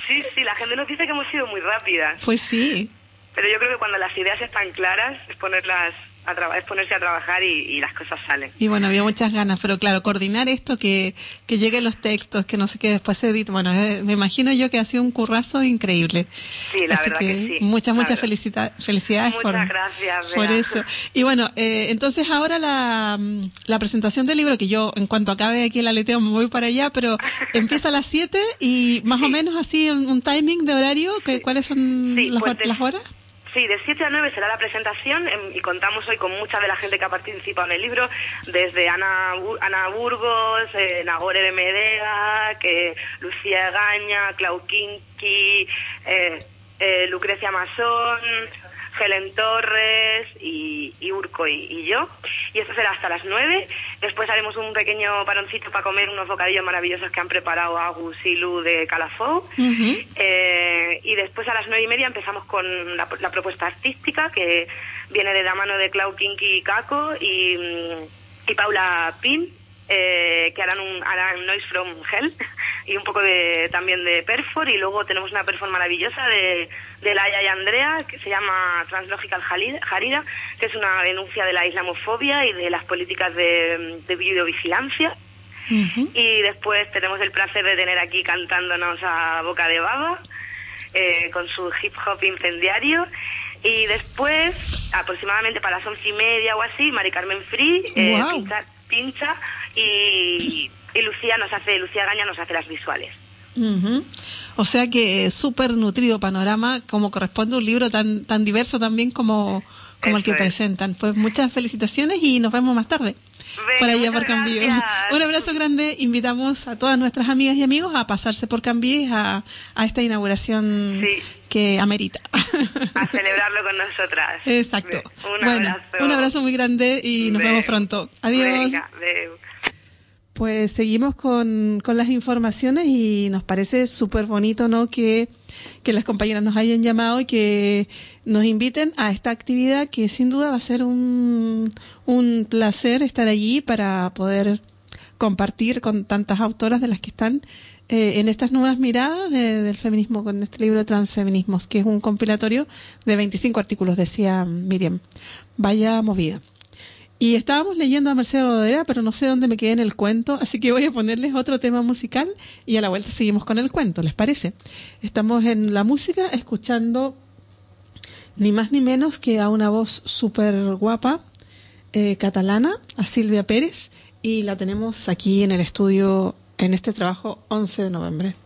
sí, sí, la gente nos dice que hemos sido muy rápidas. Pues sí. Pero yo creo que cuando las ideas están claras, es ponerlas a es ponerse a trabajar y, las cosas salen. Y bueno, había muchas ganas, pero claro, coordinar esto, que, que lleguen los textos, que no sé qué, después se edite. Bueno, eh, me imagino yo que ha sido un currazo increíble. Sí, la verdad que, sí. Muchas, muchas felicidades muchas por, gracias, por eso. Y bueno, eh, entonces ahora la, la presentación del libro, que yo en cuanto acabe aquí el aleteo me voy para allá, pero empieza a las 7 y más o menos así un, timing de horario, que, ¿cuáles son las, pues las horas? Sí, de 7 a 9 será la presentación em, y contamos hoy con mucha de la gente que ha participado en el libro, desde Ana, Ana Burgos, eh, Nagore de Medea, que Lucía Gaña, Clau Kinki, eh, eh, Lucrecia Masón, Helen Torres y, Urco y, yo. Y esto será hasta las 9. Después haremos un pequeño paroncito para comer unos bocadillos maravillosos que han preparado Agus y Lu de Calafou. Eh, y después a las nueve y media empezamos con la, propuesta artística que viene de la mano de Clau Kinky y Caco y, y Paula Pin eh, que harán un harán Noise from Hell y un poco de también de Perfor y luego tenemos una perfor maravillosa de, de Laia y Andrea que se llama Translogical Jarida que es una denuncia de la islamofobia y de las políticas de, de videovigilancia. Y después tenemos el placer de tener aquí cantándonos a boca de baba eh, con su hip hop incendiario. Y después aproximadamente para las once y media o así Mari Carmen Free eh, pincha y, Lucía nos hace, Lucía Gaña nos hace las visuales. O sea que súper nutrido panorama, como corresponde a un libro tan, tan diverso también como, como el que presentan. Pues muchas felicitaciones y nos vemos más tarde. por allá por Cambio. Un abrazo grande. Invitamos a todas nuestras amigas y amigos a pasarse por Cambio a, a esta inauguración que amerita. A celebrarlo con nosotras. Exacto. Un abrazo. un abrazo muy grande y nos vemos pronto. Adiós. Pues seguimos con, con las informaciones y nos parece súper bonito, ¿no? Que, que las compañeras nos hayan llamado y que nos inviten a esta actividad que sin duda va a ser un, un placer estar allí para poder compartir con tantas autoras de las que están eh, en estas nuevas miradas del feminismo con este libro Transfeminismos, que es un compilatorio de 25 artículos, decía Miriam. Vaya movida. Y estábamos leyendo a Marcelo Rodera, pero no sé dónde me quedé en el cuento, así que voy a ponerles otro tema musical y a la vuelta seguimos con el cuento, ¿les parece? Estamos en la música escuchando ni más ni menos que a una voz súper guapa eh, catalana, a Silvia Pérez, y la tenemos aquí en el estudio en este trabajo 11 de noviembre.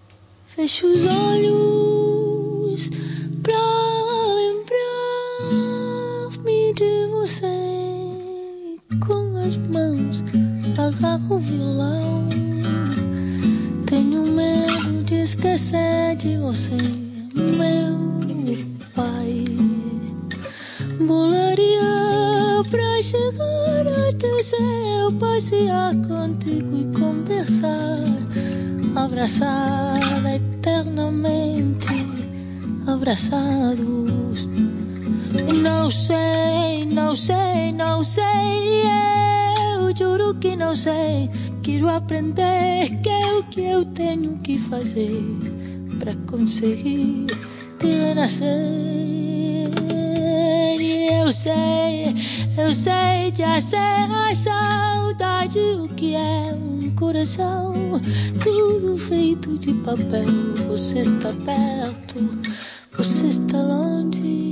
Agarro o violão. Tenho medo de esquecer de você, meu pai. Volaria pra chegar até céu, passear contigo e conversar, abraçar eternamente, abraçados. Não sei, não sei, não sei. Eu juro que não sei. Quero aprender que é o que eu tenho que fazer para conseguir te renascer. Eu sei, eu sei, já sei a saudade, o que é um coração. Tudo feito de papel. Você está perto, você está longe.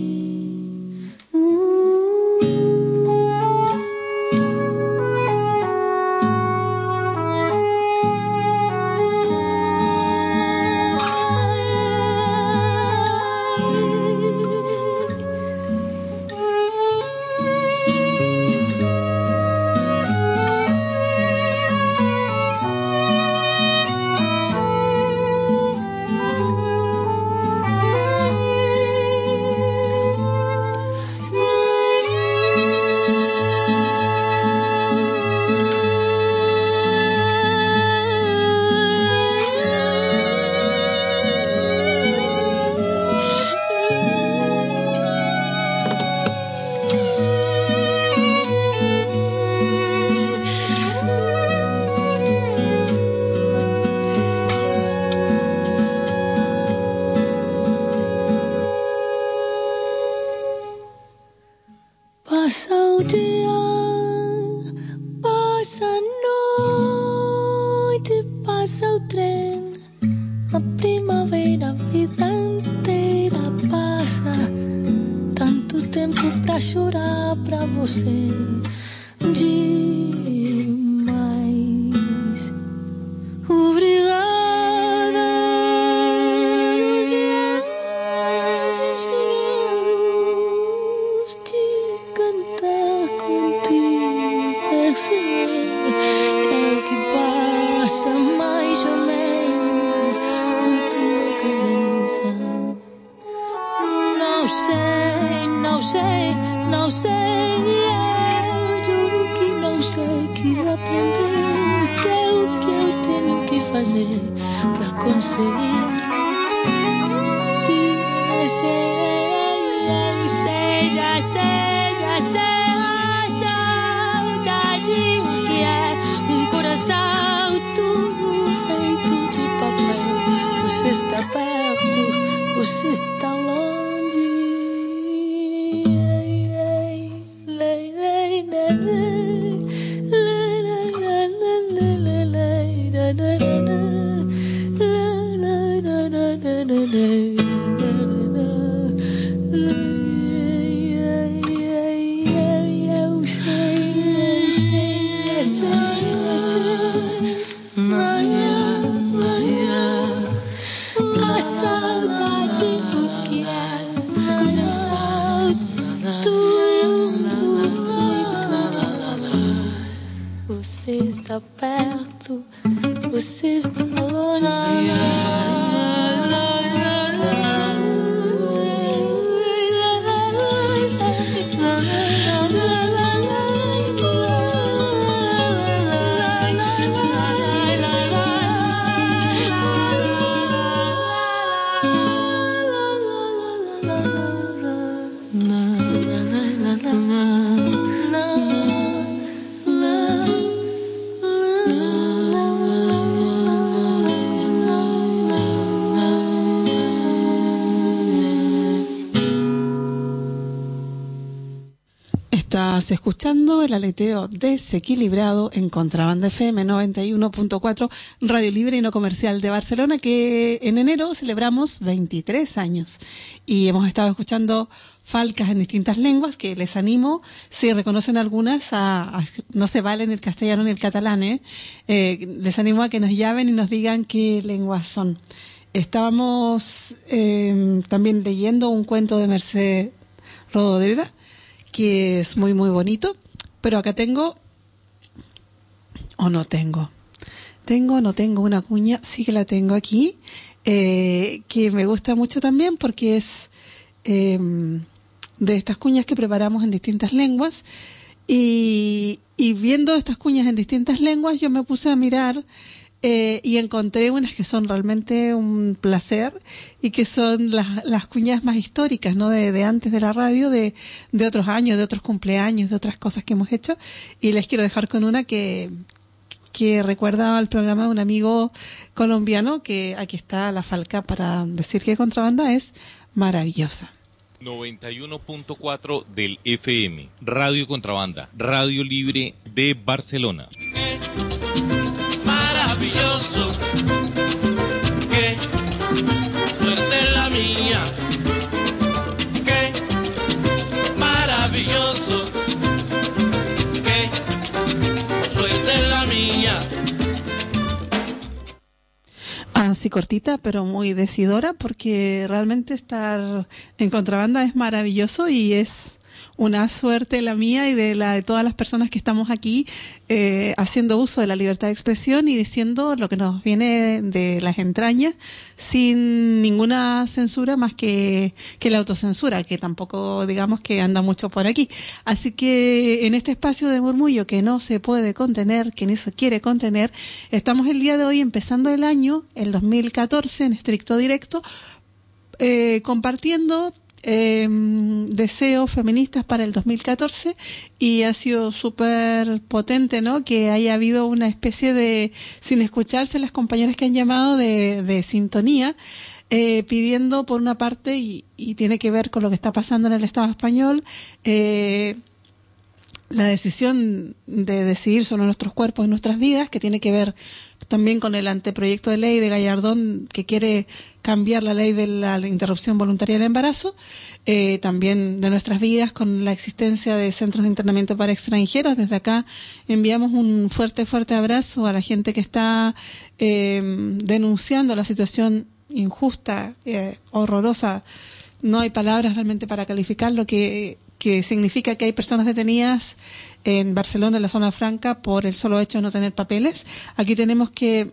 Está perto, você está Escuchando el aleteo desequilibrado en Contrabanda FM 91.4, Radio Libre y No Comercial de Barcelona, que en enero celebramos 23 años. Y hemos estado escuchando falcas en distintas lenguas, que les animo, si reconocen algunas, a, no se valen el castellano ni el catalán, ¿eh? Eh, les animo a que nos llamen y nos digan qué lenguas son. Estábamos eh, también leyendo un cuento de Merced Rodoreda, que es muy, muy bonito, pero acá tengo, o no tengo, tengo, o no tengo una cuña, sí que la tengo aquí, eh, que me gusta mucho también porque es eh, de estas cuñas que preparamos en distintas lenguas. Y viendo estas cuñas en distintas lenguas yo me puse a mirar eh, y encontré unas que son realmente un placer y que son las, las cuñas más históricas, ¿no? De, de antes de la radio, de, de otros años, de otros cumpleaños, de otras cosas que hemos hecho. Y les quiero dejar con una que, que recuerda al programa de un amigo colombiano que aquí está la falca para decir que contrabanda es maravillosa. 91.4 del FM, Radio Contrabanda, Radio Libre de Barcelona. Así cortita, pero muy decidora, porque realmente estar en contrabanda es maravilloso y es una suerte la mía y de la de todas las personas que estamos aquí eh, haciendo uso de la libertad de expresión y diciendo lo que nos viene de las entrañas sin ninguna censura más que, que la autocensura, que tampoco digamos que anda mucho por aquí. Así que en este espacio de murmullo que no se puede contener, que ni se quiere contener, estamos el día de hoy empezando el año, el 2014, en estricto directo, eh, compartiendo eh, deseos feministas para el 2014 y ha sido súper potente, ¿no? Que haya habido una especie de, sin escucharse las compañeras que han llamado de, de sintonía, eh, pidiendo por una parte, y, y tiene que ver con lo que está pasando en el Estado español, eh, la decisión de decidir sobre nuestros cuerpos y nuestras vidas, que tiene que ver también con el anteproyecto de ley de Gallardón que quiere cambiar la ley de la interrupción voluntaria del embarazo, eh, también de nuestras vidas con la existencia de centros de internamiento para extranjeros. Desde acá enviamos un fuerte, fuerte abrazo a la gente que está eh, denunciando la situación injusta, eh, horrorosa. No hay palabras realmente para calificar lo que, que significa que hay personas detenidas en Barcelona, en la zona franca, por el solo hecho de no tener papeles. Aquí tenemos que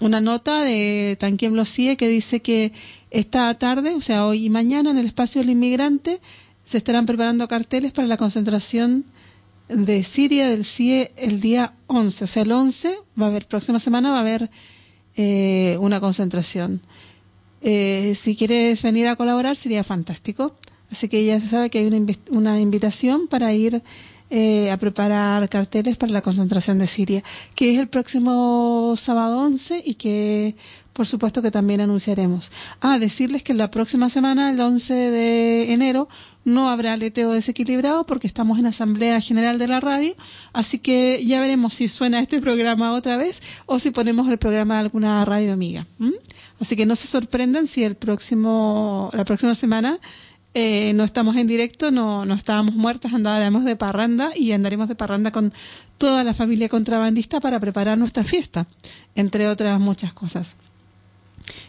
una nota de Tanquiem Locie que dice que esta tarde, o sea, hoy y mañana, en el espacio del inmigrante, se estarán preparando carteles para la concentración de Siria del CIE el día 11. O sea, el 11 va a haber, próxima semana va a haber eh, una concentración. Eh, si quieres venir a colaborar sería fantástico. Así que ya se sabe que hay una, una invitación para ir eh, a preparar carteles para la concentración de Siria, que es el próximo sábado 11 y que por supuesto que también anunciaremos. Ah, decirles que la próxima semana, el 11 de enero, no habrá leteo desequilibrado porque estamos en Asamblea General de la Radio, así que ya veremos si suena este programa otra vez o si ponemos el programa de alguna radio amiga. Así que no se sorprendan si el próximo, la próxima semana eh, no estamos en directo, no, no estábamos muertas, andaremos de parranda y andaremos de parranda con toda la familia contrabandista para preparar nuestra fiesta, entre otras muchas cosas.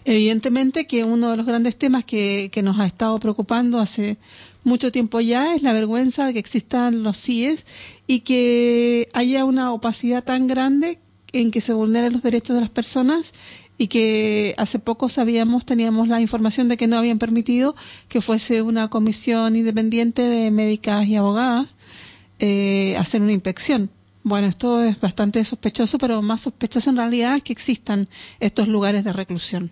Evidentemente que uno de los grandes temas que, que nos ha estado preocupando hace mucho tiempo ya es la vergüenza de que existan los CIES y que haya una opacidad tan grande en que se vulneren los derechos de las personas y que hace poco sabíamos, teníamos la información de que no habían permitido que fuese una comisión independiente de médicas y abogadas eh, hacer una inspección. Bueno, esto es bastante sospechoso, pero más sospechoso en realidad es que existan estos lugares de reclusión.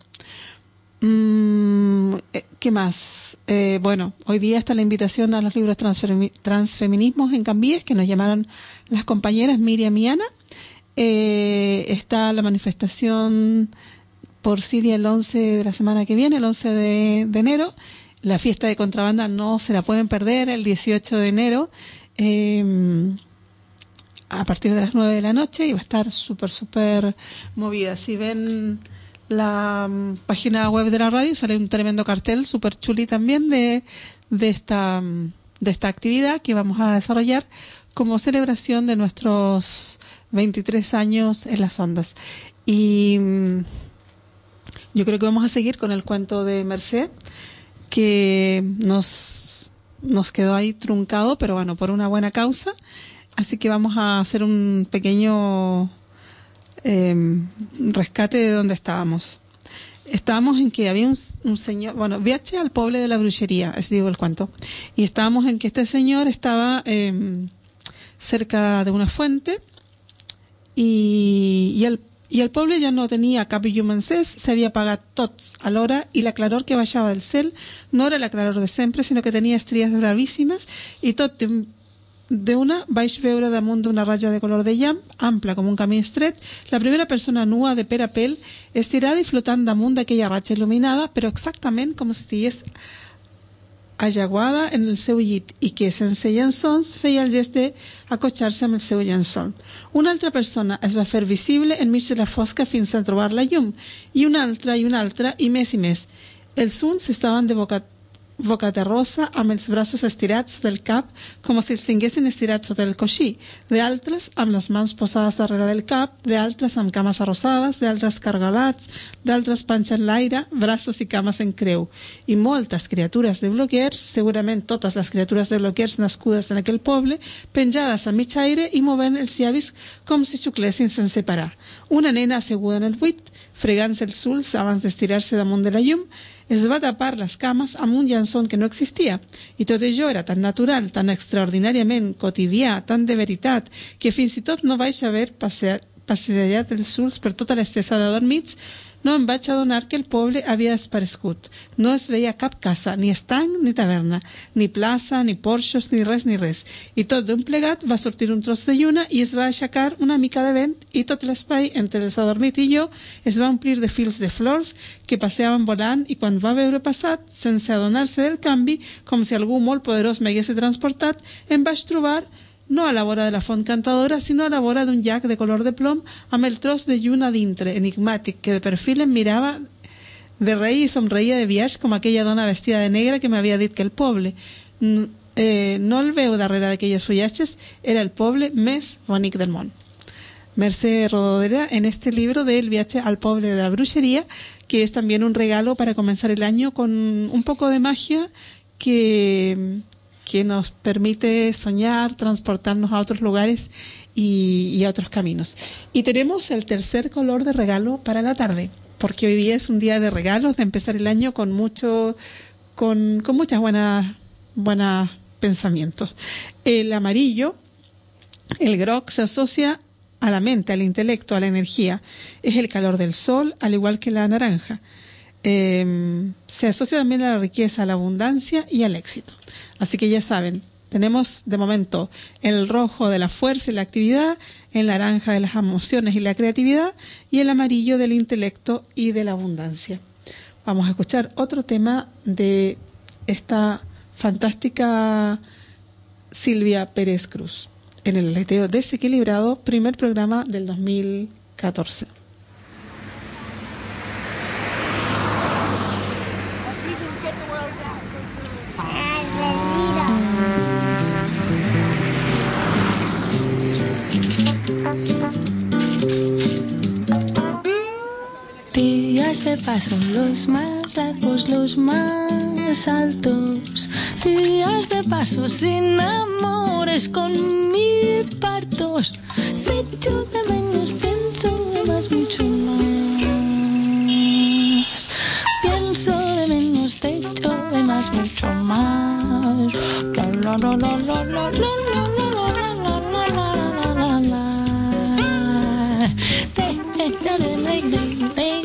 Mm, eh, ¿Qué más? Eh, bueno, hoy día está la invitación a los libros Transfeminismos en Cambíes, que nos llamaron las compañeras Miriam y Ana. Está la manifestación por Siria el 11 de la semana que viene, el 11 de, enero. La fiesta de contrabanda no se la pueden perder el 18 de enero em, a partir de las 9 de la noche y va a estar súper, súper movida. Si ven la mm, página web de la radio, sale un tremendo cartel súper chuli también de, de, esta, mm, de esta actividad que vamos a desarrollar como celebración de nuestros 23 años en las ondas. Y mm, yo creo que vamos a seguir con el cuento de Merced, que nos, nos quedó ahí truncado, pero bueno, por una buena causa. Así que vamos a hacer un pequeño em, rescate de donde estábamos. Estábamos en que había un, señor, bueno, viaje al pueblo de la brujería, es digo el cuento. Y estábamos en que este señor estaba em, cerca de una fuente y, y el y el pueblo ya no tenía cap i se había apagado tots a l'hora y la claror que baixava del cel no era la claror de siempre, sino que tenía estrías bravísimas y tot de una vais veure damunt d'una ratlla de color de llamp, ampla com un camí estret, la primera persona nua de per a pel, estirada i flotant damunt d'aquella ratlla il·luminada, però exactament com si estigués ajaguada en el seu llit i que, sense llençons, feia el gest d'acotxar-se amb el seu llençol. Una altra persona es va fer visible enmig de la fosca fins a trobar la llum, i una altra i una altra, i més i més. Els uns estaven de boca boca rosa amb els braços estirats del cap com si els tinguessin estirats sota el coixí, d'altres amb les mans posades darrere del cap, d'altres amb cames arrosades, d'altres cargolats, d'altres panxa en l'aire, braços i cames en creu. I moltes criatures de bloquers, segurament totes les criatures de bloquers nascudes en aquell poble, penjades a mig aire i movent els llavis com si xuclessin sense parar. Una nena asseguda en el buit, fregant-se els ulls abans d'estirar-se damunt de la llum, es va tapar les cames amb un llençol que no existia. I tot això era tan natural, tan extraordinàriament quotidià, tan de veritat, que fins i tot no vaig haver passejat els ulls per tota l'estesa de dormits no em vaig adonar que el poble havia desaparegut. No es veia cap casa, ni estanc ni taverna, ni plaça, ni porxos, ni res, ni res. I tot d'un plegat va sortir un tros de lluna i es va aixecar una mica de vent i tot l'espai entre els adormit i jo es va omplir de fils de flors que passeaven volant i quan va veure passat, sense adonar-se del canvi, com si algú molt poderós m'hagués transportat, em vaig trobar no a la vora de la font cantadora, sino a la vora d'un llac de color de plom amb el de lluna dintre, enigmàtic, que de perfil em mirava de rei i somreia de viatge com aquella dona vestida de negre que m'havia dit que el poble eh, no el veu darrere d'aquelles fullatges era el poble més bonic del món. Mercè Rododera en este libro del viaje al poble de la brujería, que es también un regalo para comenzar el año con un poco de magia que, que nos permite soñar, transportarnos a otros lugares y, a otros caminos. Y tenemos el tercer color de regalo para la tarde, porque hoy día es un día de regalos, de empezar el año con mucho, con, muchas buenas, buenas pensamientos. El amarillo, el grog se asocia a la mente, al intelecto, a la energía. Es el calor del sol, al igual que la naranja. Eh, se asocia también a la riqueza, a la abundancia y al éxito. Así que ya saben, tenemos de momento el rojo de la fuerza y la actividad, el naranja de las emociones y la creatividad y el amarillo del intelecto y de la abundancia. Vamos a escuchar otro tema de esta fantástica Silvia Pérez Cruz en el aleteo desequilibrado, primer programa del 2014. Mientras te pasan los más largos, los más altos, días de paso sin amores con mil partos. Te echo de menos, pienso de más, mucho más. Pienso de menos, te echo de más, mucho más. La, la, la,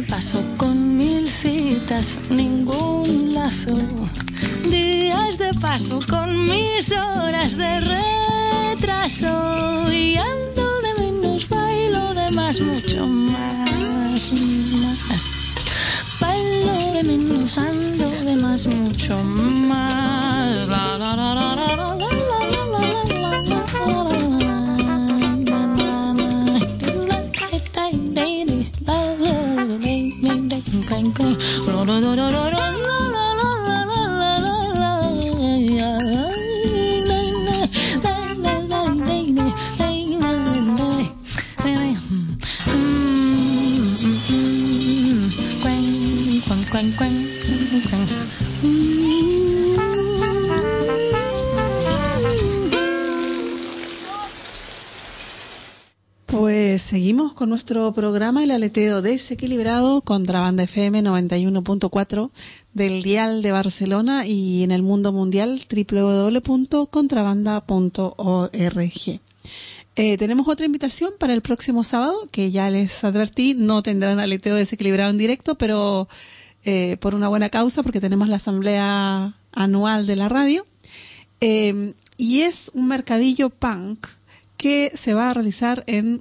de paso con mil citas, ningún lazo. Días de paso con mis horas de retraso. Y ando de menos, bailo de más, mucho más. Bailo de menos, ando de más, mucho más. Con nuestro programa El Aleteo Desequilibrado, Contrabanda FM 91.4 del Dial de Barcelona y en el mundo mundial www.contrabanda.org. Eh, tenemos otra invitación para el próximo sábado, que ya les advertí, no tendrán aleteo desequilibrado en directo, pero eh, por una buena causa, porque tenemos la asamblea anual de la radio. Eh, y es un mercadillo punk que se va a realizar en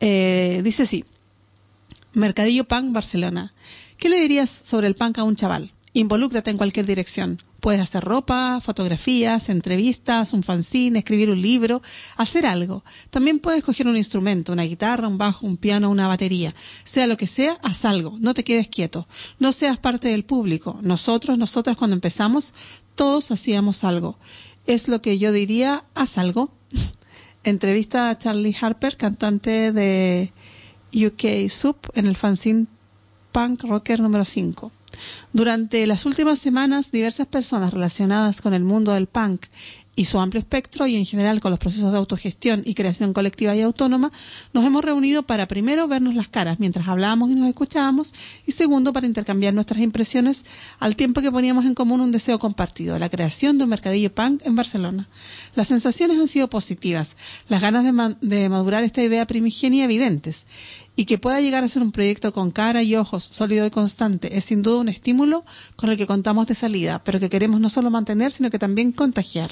Eh, dice así, Mercadillo Punk Barcelona. ¿Qué le dirías sobre el punk a un chaval? Involúcrate en cualquier dirección. Puedes hacer ropa, fotografías, entrevistas, un fanzine, escribir un libro, hacer algo. También puedes coger un instrumento, una guitarra, un bajo, un piano, una batería. Sea lo que sea, haz algo. No te quedes quieto. No seas parte del público. Nosotros, nosotras cuando empezamos, todos hacíamos algo. es lo que yo diría, haz algo. Entrevista a Charlie Harper, cantante de UK Soup en el fanzine Punk Rocker número 5. Durante las últimas semanas, diversas personas relacionadas con el mundo del punk y su amplio espectro y en general con los procesos de autogestión y creación colectiva y autónoma, nos hemos reunido para primero vernos las caras mientras hablábamos y nos escuchábamos y segundo para intercambiar nuestras impresiones al tiempo que poníamos en común un deseo compartido, la creación de un mercadillo punk en Barcelona. Las sensaciones han sido positivas, las ganas de, de madurar esta idea primigenia evidentes y que pueda llegar a ser un proyecto con cara y ojos sólido y constante es sin duda un estímulo con el que contamos de salida, pero que queremos no solo mantener, sino que también contagiar.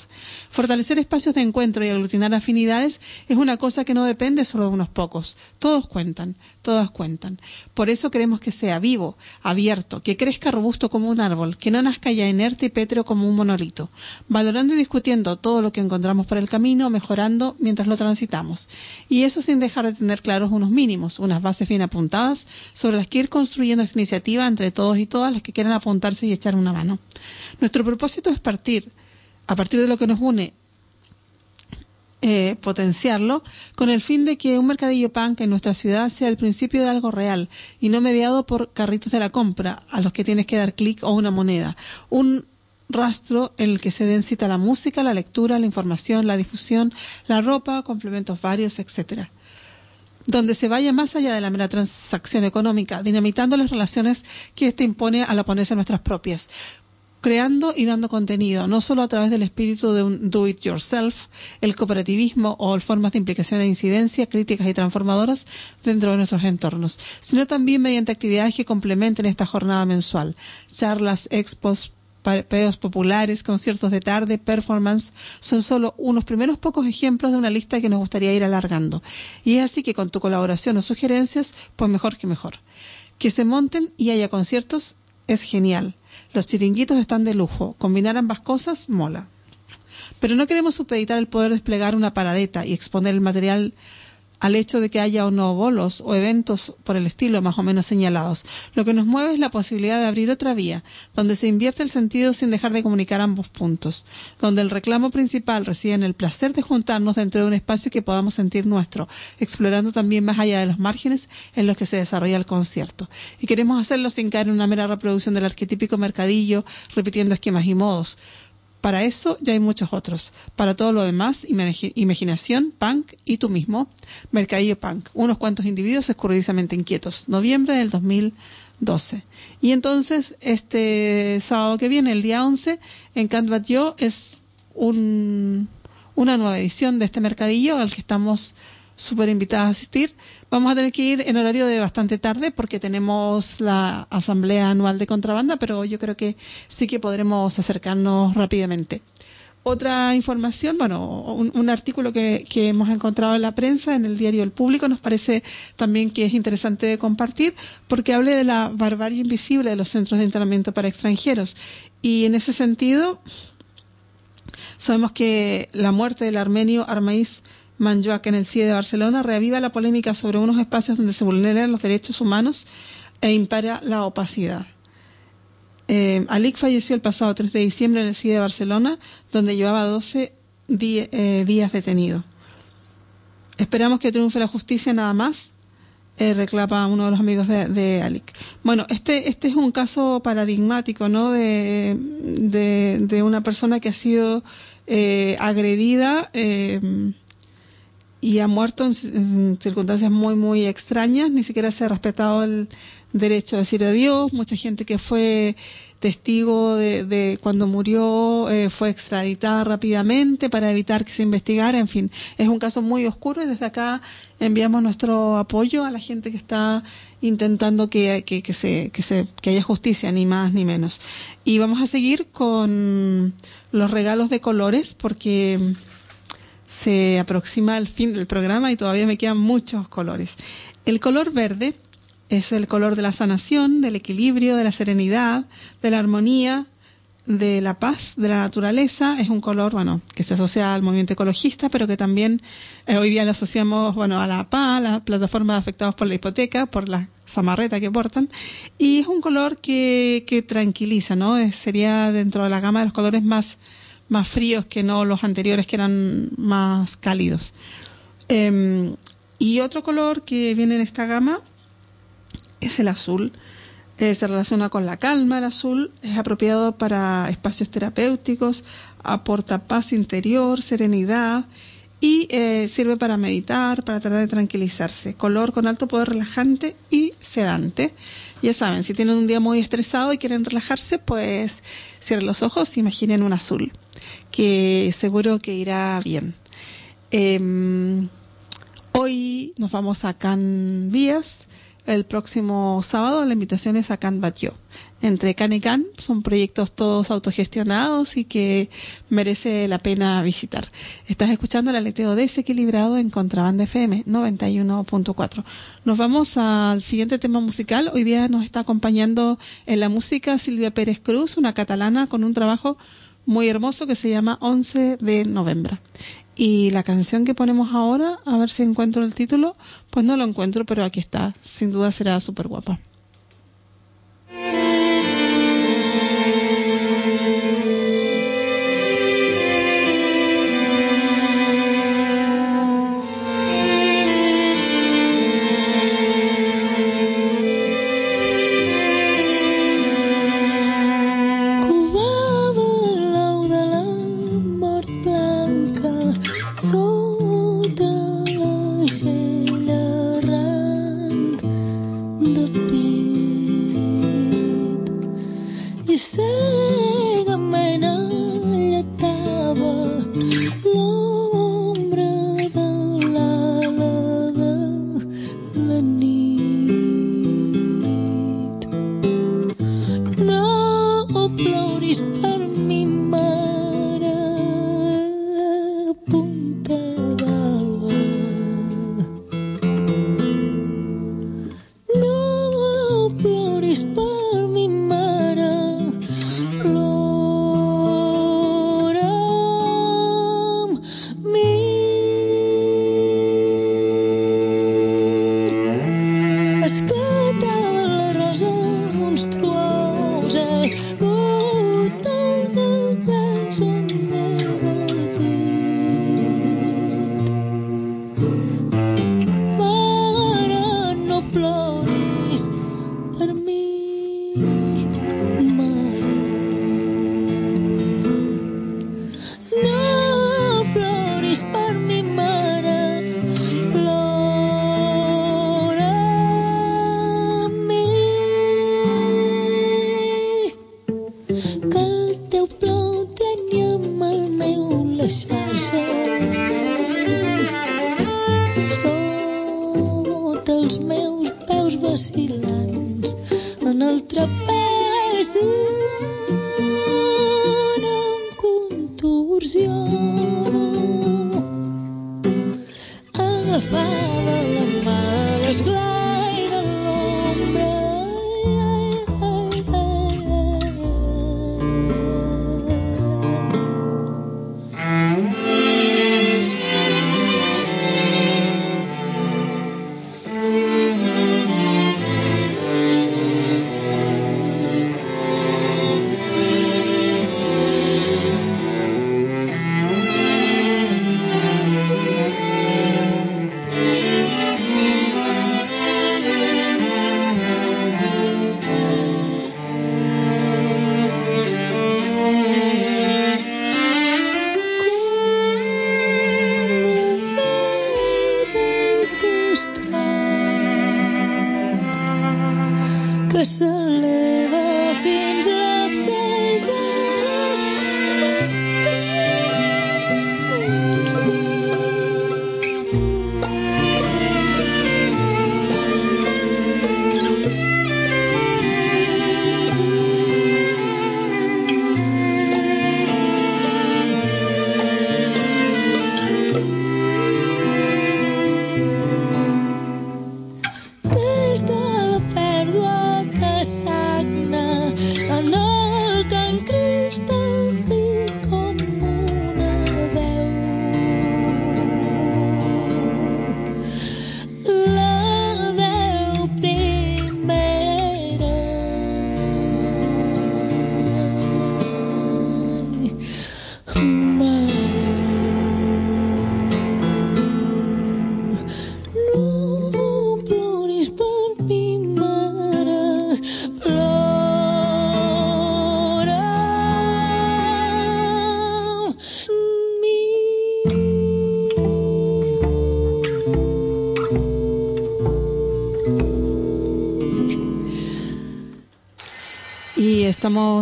Fortalecer espacios de encuentro y aglutinar afinidades es una cosa que no depende solo de unos pocos. Todos cuentan, todas cuentan. Por eso queremos que sea vivo, abierto, que crezca robusto como un árbol, que no nazca ya inerte y pétreo como un monolito, valorando y discutiendo todo lo que encontramos por el camino, mejorando mientras lo transitamos. Y eso sin dejar de tener claros unos mínimos, unas bases bien apuntadas sobre las que ir construyendo esta iniciativa entre todos y todas las que quieran apuntarse y echar una mano. Nuestro propósito es partir, a partir de lo que nos une, eh, potenciarlo con el fin de que un mercadillo punk en nuestra ciudad sea el principio de algo real y no mediado por carritos de la compra a los que tienes que dar clic o una moneda. Un rastro en el que se den cita la música, la lectura, la información, la difusión, la ropa, complementos varios, etcétera donde se vaya más allá de la mera transacción económica, dinamitando las relaciones que éste impone al oponerse a nuestras propias, creando y dando contenido, no solo a través del espíritu de un do it yourself, el cooperativismo o formas de implicación e incidencia críticas y transformadoras dentro de nuestros entornos, sino también mediante actividades que complementen esta jornada mensual, charlas, expos, populares, conciertos de tarde, performance, son solo unos primeros pocos ejemplos de una lista que nos gustaría ir alargando. Y es así que con tu colaboración o sugerencias, pues mejor que mejor. Que se monten y haya conciertos es genial. Los chiringuitos están de lujo. Combinar ambas cosas mola. Pero no queremos supeditar el poder desplegar una paradeta y exponer el material al hecho de que haya o no bolos o eventos por el estilo más o menos señalados. Lo que nos mueve es la posibilidad de abrir otra vía, donde se invierte el sentido sin dejar de comunicar ambos puntos, donde el reclamo principal reside en el placer de juntarnos dentro de un espacio que podamos sentir nuestro, explorando también más allá de los márgenes en los que se desarrolla el concierto. Y queremos hacerlo sin caer en una mera reproducción del arquetípico mercadillo, repitiendo esquemas y modos para eso ya hay muchos otros. Para todo lo demás, imaginación, punk y tú mismo, Mercadillo Punk. Unos cuantos individuos escurridizamente inquietos. Noviembre del 2012. Y entonces, este sábado que viene, el día 11, en Canvat Yo es un, una nueva edición de este mercadillo al que estamos súper invitadas a asistir. Vamos a tener que ir en horario de bastante tarde porque tenemos la asamblea anual de contrabanda, pero yo creo que sí que podremos acercarnos rápidamente. Otra información, bueno, un, artículo que, hemos encontrado en la prensa, en el diario El Público, nos parece también que es interesante de compartir porque hable de la barbarie invisible de los centros de entrenamiento para extranjeros. Y en ese sentido, sabemos que la muerte del armenio Armaiz Manjoac en el CIE de Barcelona reaviva la polémica sobre unos espacios donde se vulneran los derechos humanos e impara la opacidad. Eh, Alik falleció el pasado 3 de diciembre en el CIE de Barcelona, donde llevaba 12 eh, días detenido. Esperamos que triunfe la justicia nada más, eh, reclama uno de los amigos de, de, Alic. Bueno, este, este es un caso paradigmático, ¿no? De, de, una persona que ha sido eh, agredida y ha muerto en, circunstancias muy, muy extrañas. Ni siquiera se ha respetado el derecho a decir adiós. Mucha gente que fue testigo de, de cuando murió eh, fue extraditada rápidamente para evitar que se investigara. En fin, es un caso muy oscuro y desde acá enviamos nuestro apoyo a la gente que está intentando que, que, que, se, que, se, que haya justicia, ni más ni menos. Y vamos a seguir con los regalos de colores porque se aproxima el fin del programa y todavía me quedan muchos colores. El color verde es el color de la sanación, del equilibrio, de la serenidad, de la armonía, de la paz, de la naturaleza. Es un color, bueno, que se asocia al movimiento ecologista, pero que también eh, hoy día lo asociamos, bueno, a la PA, la plataforma afectados por la hipoteca, por la samarreta que portan. Y es un color que, que tranquiliza, ¿no? sería dentro de la gama de los colores más más fríos que no los anteriores que eran más cálidos. Em, y otro color que viene en esta gama es el azul. Eh, se relaciona con la calma, el azul es apropiado para espacios terapéuticos, aporta paz interior, serenidad y eh, sirve para meditar, para tratar de tranquilizarse. Color con alto poder relajante y sedante. Ya saben, si tienen un día muy estresado y quieren relajarse, pues cierren los ojos imaginen un azul, que seguro que irá bien. Em, hoy nos vamos a Can Vías el próximo sábado la invitación es a Can Batio. Entre Can y Can son proyectos todos autogestionados y que merece la pena visitar. Estás escuchando el aleteo desequilibrado en Contrabanda FM 91.4. Nos vamos al siguiente tema musical. Hoy día nos está acompañando en la música Silvia Pérez Cruz, una catalana con un trabajo muy hermoso que se llama 11 de noviembre. Y la canción que ponemos ahora, a ver si encuentro el título, pues no lo encuentro, pero aquí está. Sin duda será súper guapa.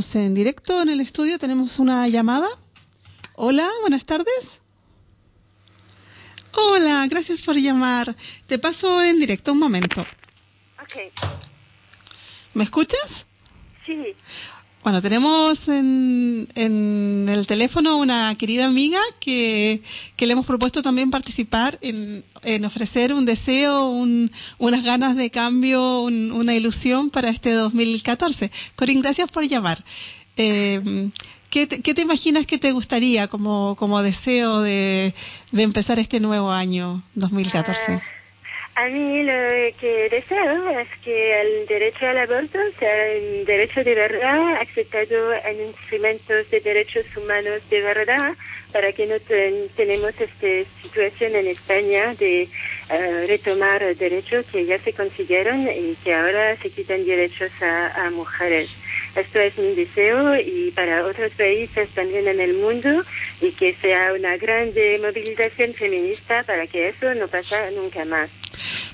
Estamos en directo en el estudio. Tenemos una llamada. Hola, buenas tardes. Hola, gracias por llamar. Te paso en directo un momento. Ok, ¿Me escuchas? Bueno, tenemos en, en el teléfono una querida amiga que, que le hemos propuesto también participar en, en ofrecer un deseo, un- unas ganas de cambio, un- una ilusión para este 2014. Corín, gracias por llamar. Eh, ¿qué, te, qué te imaginas que te gustaría como, como deseo de, de empezar este nuevo año 2014? A mí lo que deseo es que el derecho al aborto sea un derecho de verdad, aceptado en instrumentos de derechos humanos de verdad, para que no ten- tenemos esta situación en España de eh, retomar derechos que ya se consiguieron y que ahora se quitan derechos a, a mujeres. Esto es mi deseo y para otros países también en el mundo y que sea una grande movilización feminista para que eso no pase nunca más.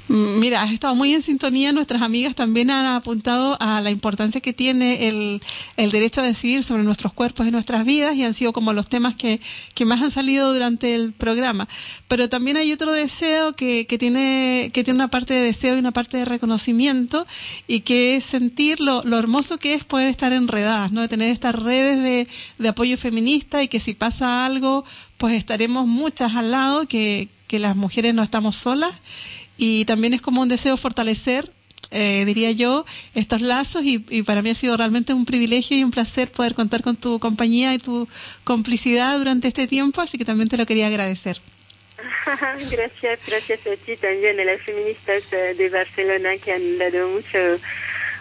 Mira, has estado muy en sintonía. Nuestras amigas también han apuntado a la importancia que tiene el, derecho a decidir sobre nuestros cuerpos y nuestras vidas y han sido como los temas que, que más han salido durante el programa. Pero también hay otro deseo que, tiene, que tiene una parte de deseo y una parte de reconocimiento y que es sentir lo, lo hermoso que es poder estar enredadas, ¿no? De tener estas redes de, de apoyo feminista y que si pasa algo, pues estaremos muchas al lado, que, que las mujeres no estamos solas y también es como un deseo fortalecer, eh, diría yo, estos lazos y, y para mí ha sido realmente un privilegio y un placer poder contar con tu compañía y tu complicidad durante este tiempo, así que también te lo quería agradecer. gracias, gracias a ti también, a las feministas eh, de Barcelona que han dado mucho,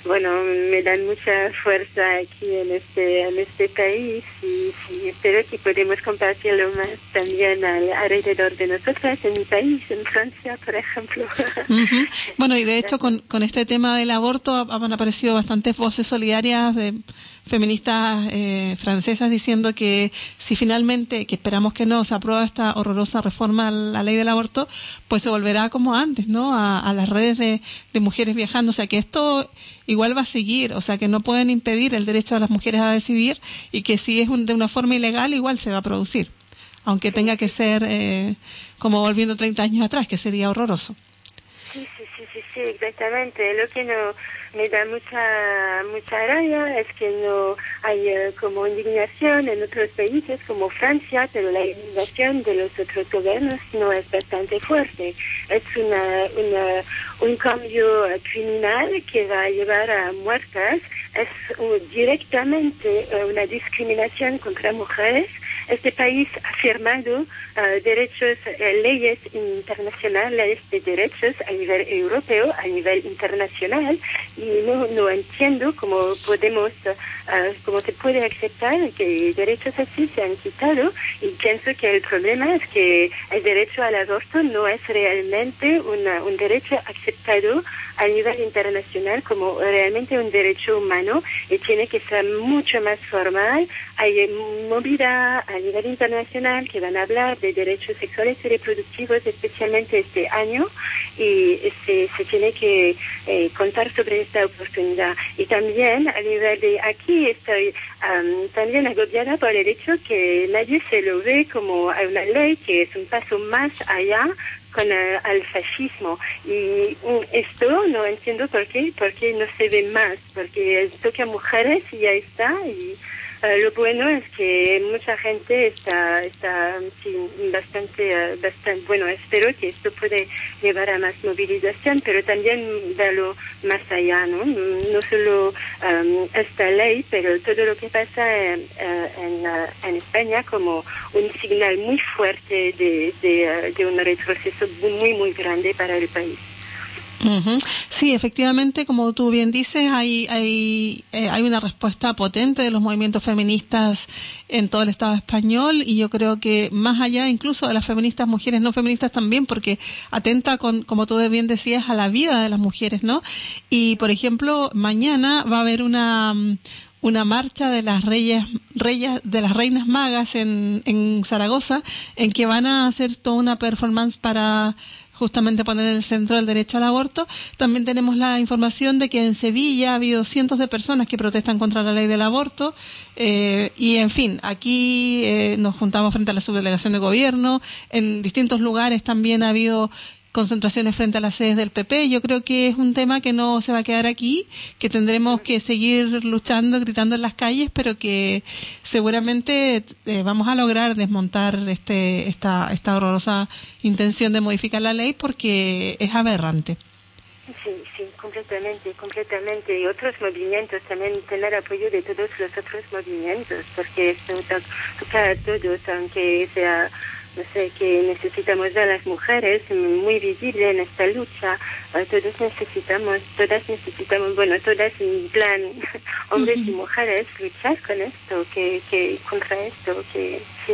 bueno, me dan mucha fuerza aquí en este, en este país y, espero que podamos compartirlo más también al- alrededor de nosotras en mi país, en Francia, por ejemplo. Bueno, y de hecho con, con este tema del aborto ha- han aparecido bastantes voces solidarias de feministas eh, francesas diciendo que si finalmente, que esperamos que no, se aprueba esta horrorosa reforma a la ley del aborto, pues se volverá como antes, ¿no? A, a las redes de, de mujeres viajando. O sea que esto igual va a seguir, o sea que no pueden impedir el derecho de las mujeres a decidir y que si es un- de una forma ilegal igual se va a producir, aunque tenga que ser eh, como volviendo 30 años atrás, que sería horroroso. Sí, sí, sí, sí, sí, exactamente. Lo que no me da mucha mucha rabia es que no hay eh, como indignación en otros países como Francia, pero la indignación de los otros gobiernos no es bastante fuerte. Es una, una un cambio criminal que va a llevar a muertas. Es uh, directamente eh, una discriminación contra mujeres. Este país ha firmado eh, derechos, eh, leyes internacionales de derechos a nivel europeo, a nivel internacional, y no, no entiendo cómo podemos, eh, cómo se puede aceptar que derechos así se han quitado, y pienso que el problema es que el derecho al aborto no es realmente una- un derecho aceptado a nivel internacional como realmente un derecho humano y tiene que ser mucho más formal. Hay movida a nivel internacional que van a hablar de derechos sexuales y reproductivos especialmente este año y se, se tiene que eh, contar sobre esta oportunidad. Y también a nivel de aquí estoy am, también agobiada por el hecho que nadie se lo ve como una ley que es un paso más allá con eh, al fascismo y mm, esto no entiendo por qué porque no se ve más porque toca mujeres y ya está y eh, lo bueno es que mucha gente está está sí, bastante eh, bastante bueno espero que esto puede llevar a más movilización pero también verlo más allá no no solo um, esta ley pero todo lo que pasa en, eh, en, España como un signal muy fuerte de, de, de un retroceso muy muy grande para el país Sí, efectivamente, como tú bien dices, hay, hay, eh, hay una respuesta potente de los movimientos feministas en todo el Estado español y yo creo que más allá incluso de las feministas, mujeres no feministas también, porque atenta, con, como tú bien decías, a la vida de las mujeres, ¿no? Y, por ejemplo, mañana va a haber una... una marcha de las reyes, reyes de las reinas magas en, en Zaragoza, en que van a hacer toda una performance para justamente poner en el centro el derecho al aborto. También tenemos la información de que en Sevilla ha habido cientos de personas que protestan contra la ley del aborto. Eh, y en fin, aquí eh, nos juntamos frente a la subdelegación de gobierno. En distintos lugares también ha habido concentraciones frente a las sedes del PP. Yo creo que es un tema que no se va a quedar aquí, que tendremos que seguir luchando, gritando en las calles, pero que seguramente eh, vamos a lograr desmontar este, esta, esta horrorosa intención de modificar la ley porque es aberrante. Sí, sí, completamente, completamente. Y otros movimientos también tener apoyo de todos los otros movimientos, porque esto toca a todos, aunque sea que necesitamos a las mujeres muy visible en esta lucha. Todos necesitamos, todas necesitamos, bueno, todas en plan, hombres y mujeres, luchar con esto, que, que contra esto, que sí.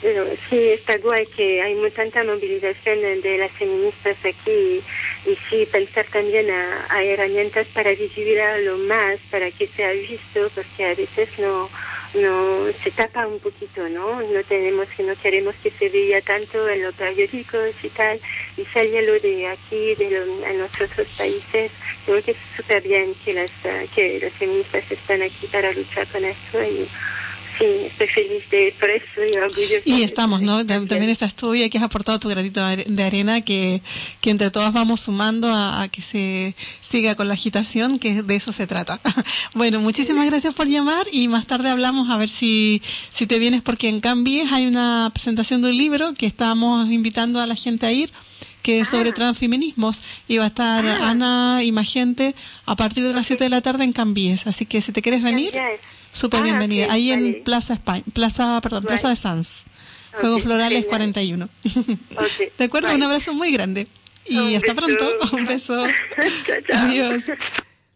Pero sí, está guay que hay muy tanta movilización de las feministas aquí y, sí pensar también a, a herramientas para visibilizarlo más, para que sea visto, porque a veces no, no se tapa un poquito, ¿no? No tenemos que no queremos que se vea tanto en los periódicos y tal y lo de aquí, de en otros países. Creo que es súper bien que las que las feministas están aquí para luchar con eso y sí, estoy feliz de por eso y orgullosa. Y estamos, ¿no? También estás tú y que has aportado tu granito de arena que, que entre todas vamos sumando a, que se siga con la agitación, que de eso se trata. bueno, muchísimas gracias por llamar y más tarde hablamos a ver si, si te vienes porque en Cambies hay una presentación de un libro que estamos invitando a la gente a ir que es sobre transfeminismos y va a estar Ana y más gente a partir de las 7 de la tarde en Cambies. Así que si te quieres venir, Súper bienvenida. Ahí en Plaza España, Plaza, perdón, Plaza de Sanz. Juegos Florales 41. ¿De acuerdo? Un abrazo muy grande. Y hasta pronto. Un beso. Adiós.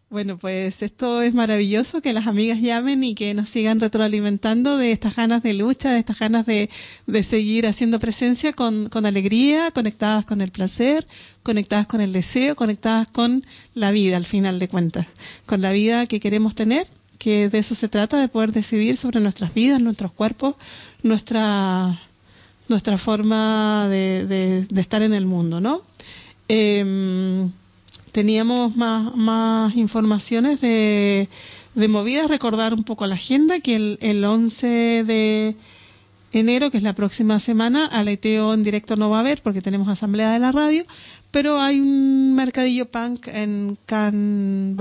Bueno, pues esto es maravilloso que las amigas llamen y que nos sigan retroalimentando de estas ganas de lucha, de estas ganas de, de seguir haciendo presencia con, con alegría, conectadas con el placer, conectadas con el deseo, conectadas con la vida al final de cuentas, con la vida que queremos tener que de eso se trata, de poder decidir sobre nuestras vidas, nuestros cuerpos, nuestra, nuestra forma de, de, estar en el mundo, ¿no? Em, teníamos más, más informaciones de, de movidas, recordar un poco la agenda, que el, el 11 de enero, que es la próxima semana, Aleteo en directo no va a haber porque tenemos asamblea de la radio, pero hay un mercadillo punk en Can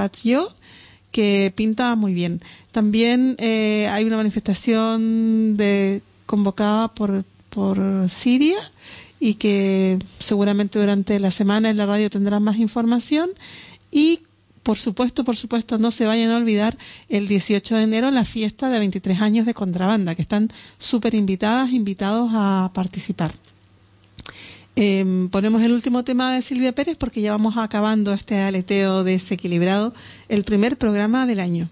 que pinta muy bien. También eh, hay una manifestación de, convocada por, por Siria y que seguramente durante la semana en la radio tendrán más información y por supuesto, por supuesto, no se vayan a olvidar el 18 de enero la fiesta de 23 años de contrabanda, que están súper invitadas, invitados a participar. Eh, ponemos el último tema de Silvia Pérez porque ya vamos acabando este aleteo desequilibrado, el primer programa del año.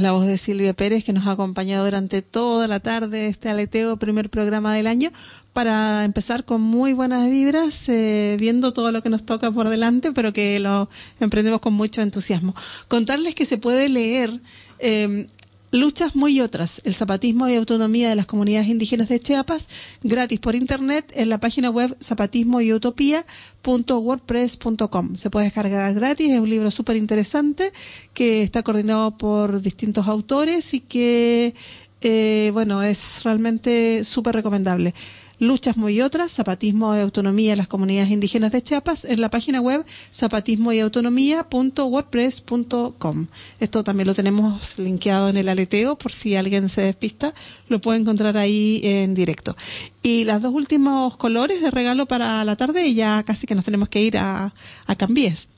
La voz de Silvia Pérez que nos ha acompañado durante toda la tarde este aleteo, primer programa del año, para empezar con muy buenas vibras, eh, viendo todo lo que nos toca por delante, pero que lo emprendemos con mucho entusiasmo. Contarles que se puede leer eh, Luchas muy otras, el zapatismo y autonomía de las comunidades indígenas de Chiapas, gratis por internet en la página web zapatismoyutopía.wordpress.com. Se puede descargar gratis, es un libro súper interesante que está coordinado por distintos autores y que, eh, bueno, es realmente súper recomendable. Luchas muy otras, zapatismo y autonomía de las comunidades indígenas de Chiapas, en la página web zapatismoyautonomía.wordpress.com. Esto también lo tenemos linkeado en el aleteo, por si alguien se despista, lo puede encontrar ahí en directo. Y los dos últimos colores de regalo para la tarde, ya casi que nos tenemos que ir a, a Cambies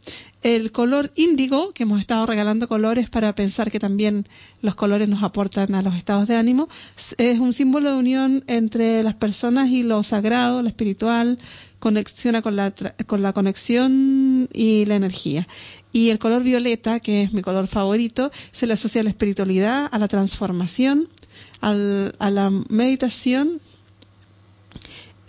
el color índigo, que hemos estado regalando colores para pensar que también los colores nos aportan a los estados de ánimo, es un símbolo de unión entre las personas y lo sagrado, lo espiritual, conexiona con la, con la conexión y la energía. Y el color violeta, que es mi color favorito, se le asocia a la espiritualidad, a la transformación, al, a la meditación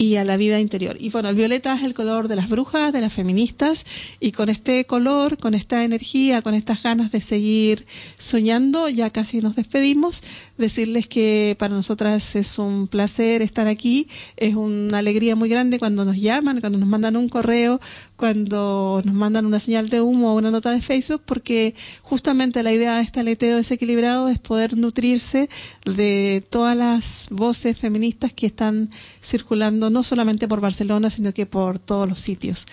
y a la vida interior. Y bueno, el violeta es el color de las brujas, de las feministas, y con este color, con esta energía, con estas ganas de seguir soñando, ya casi nos despedimos. Decirles que para nosotras es un placer estar aquí, es una alegría muy grande cuando nos llaman, cuando nos mandan un correo, cuando nos mandan una señal de humo o una nota de Facebook, porque justamente la idea de este aleteo desequilibrado es poder nutrirse de todas las voces feministas que están circulando no solamente por Barcelona, sino que por todos los sitios.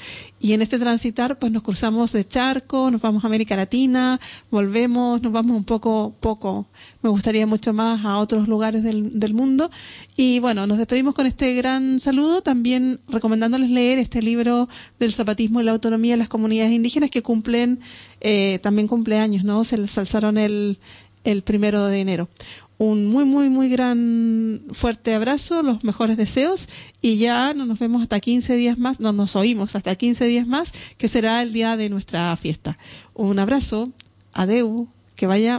Y en este transitar, pues nos cruzamos de charco, nos vamos a América Latina, volvemos, nos vamos un poco, poco, me gustaría mucho más a otros lugares del, del mundo. Y bueno, nos despedimos con este gran saludo, también recomendándoles leer este libro del zapatismo y la autonomía de las comunidades indígenas que cumplen, eh, también cumpleaños, ¿no? Se les alzaron el, el primero de enero un muy, muy, muy gran fuerte abrazo, los mejores deseos y ya no nos vemos hasta 15 días más, no nos oímos hasta 15 días más, que será el día de nuestra fiesta. Un abrazo, adeu, que vaya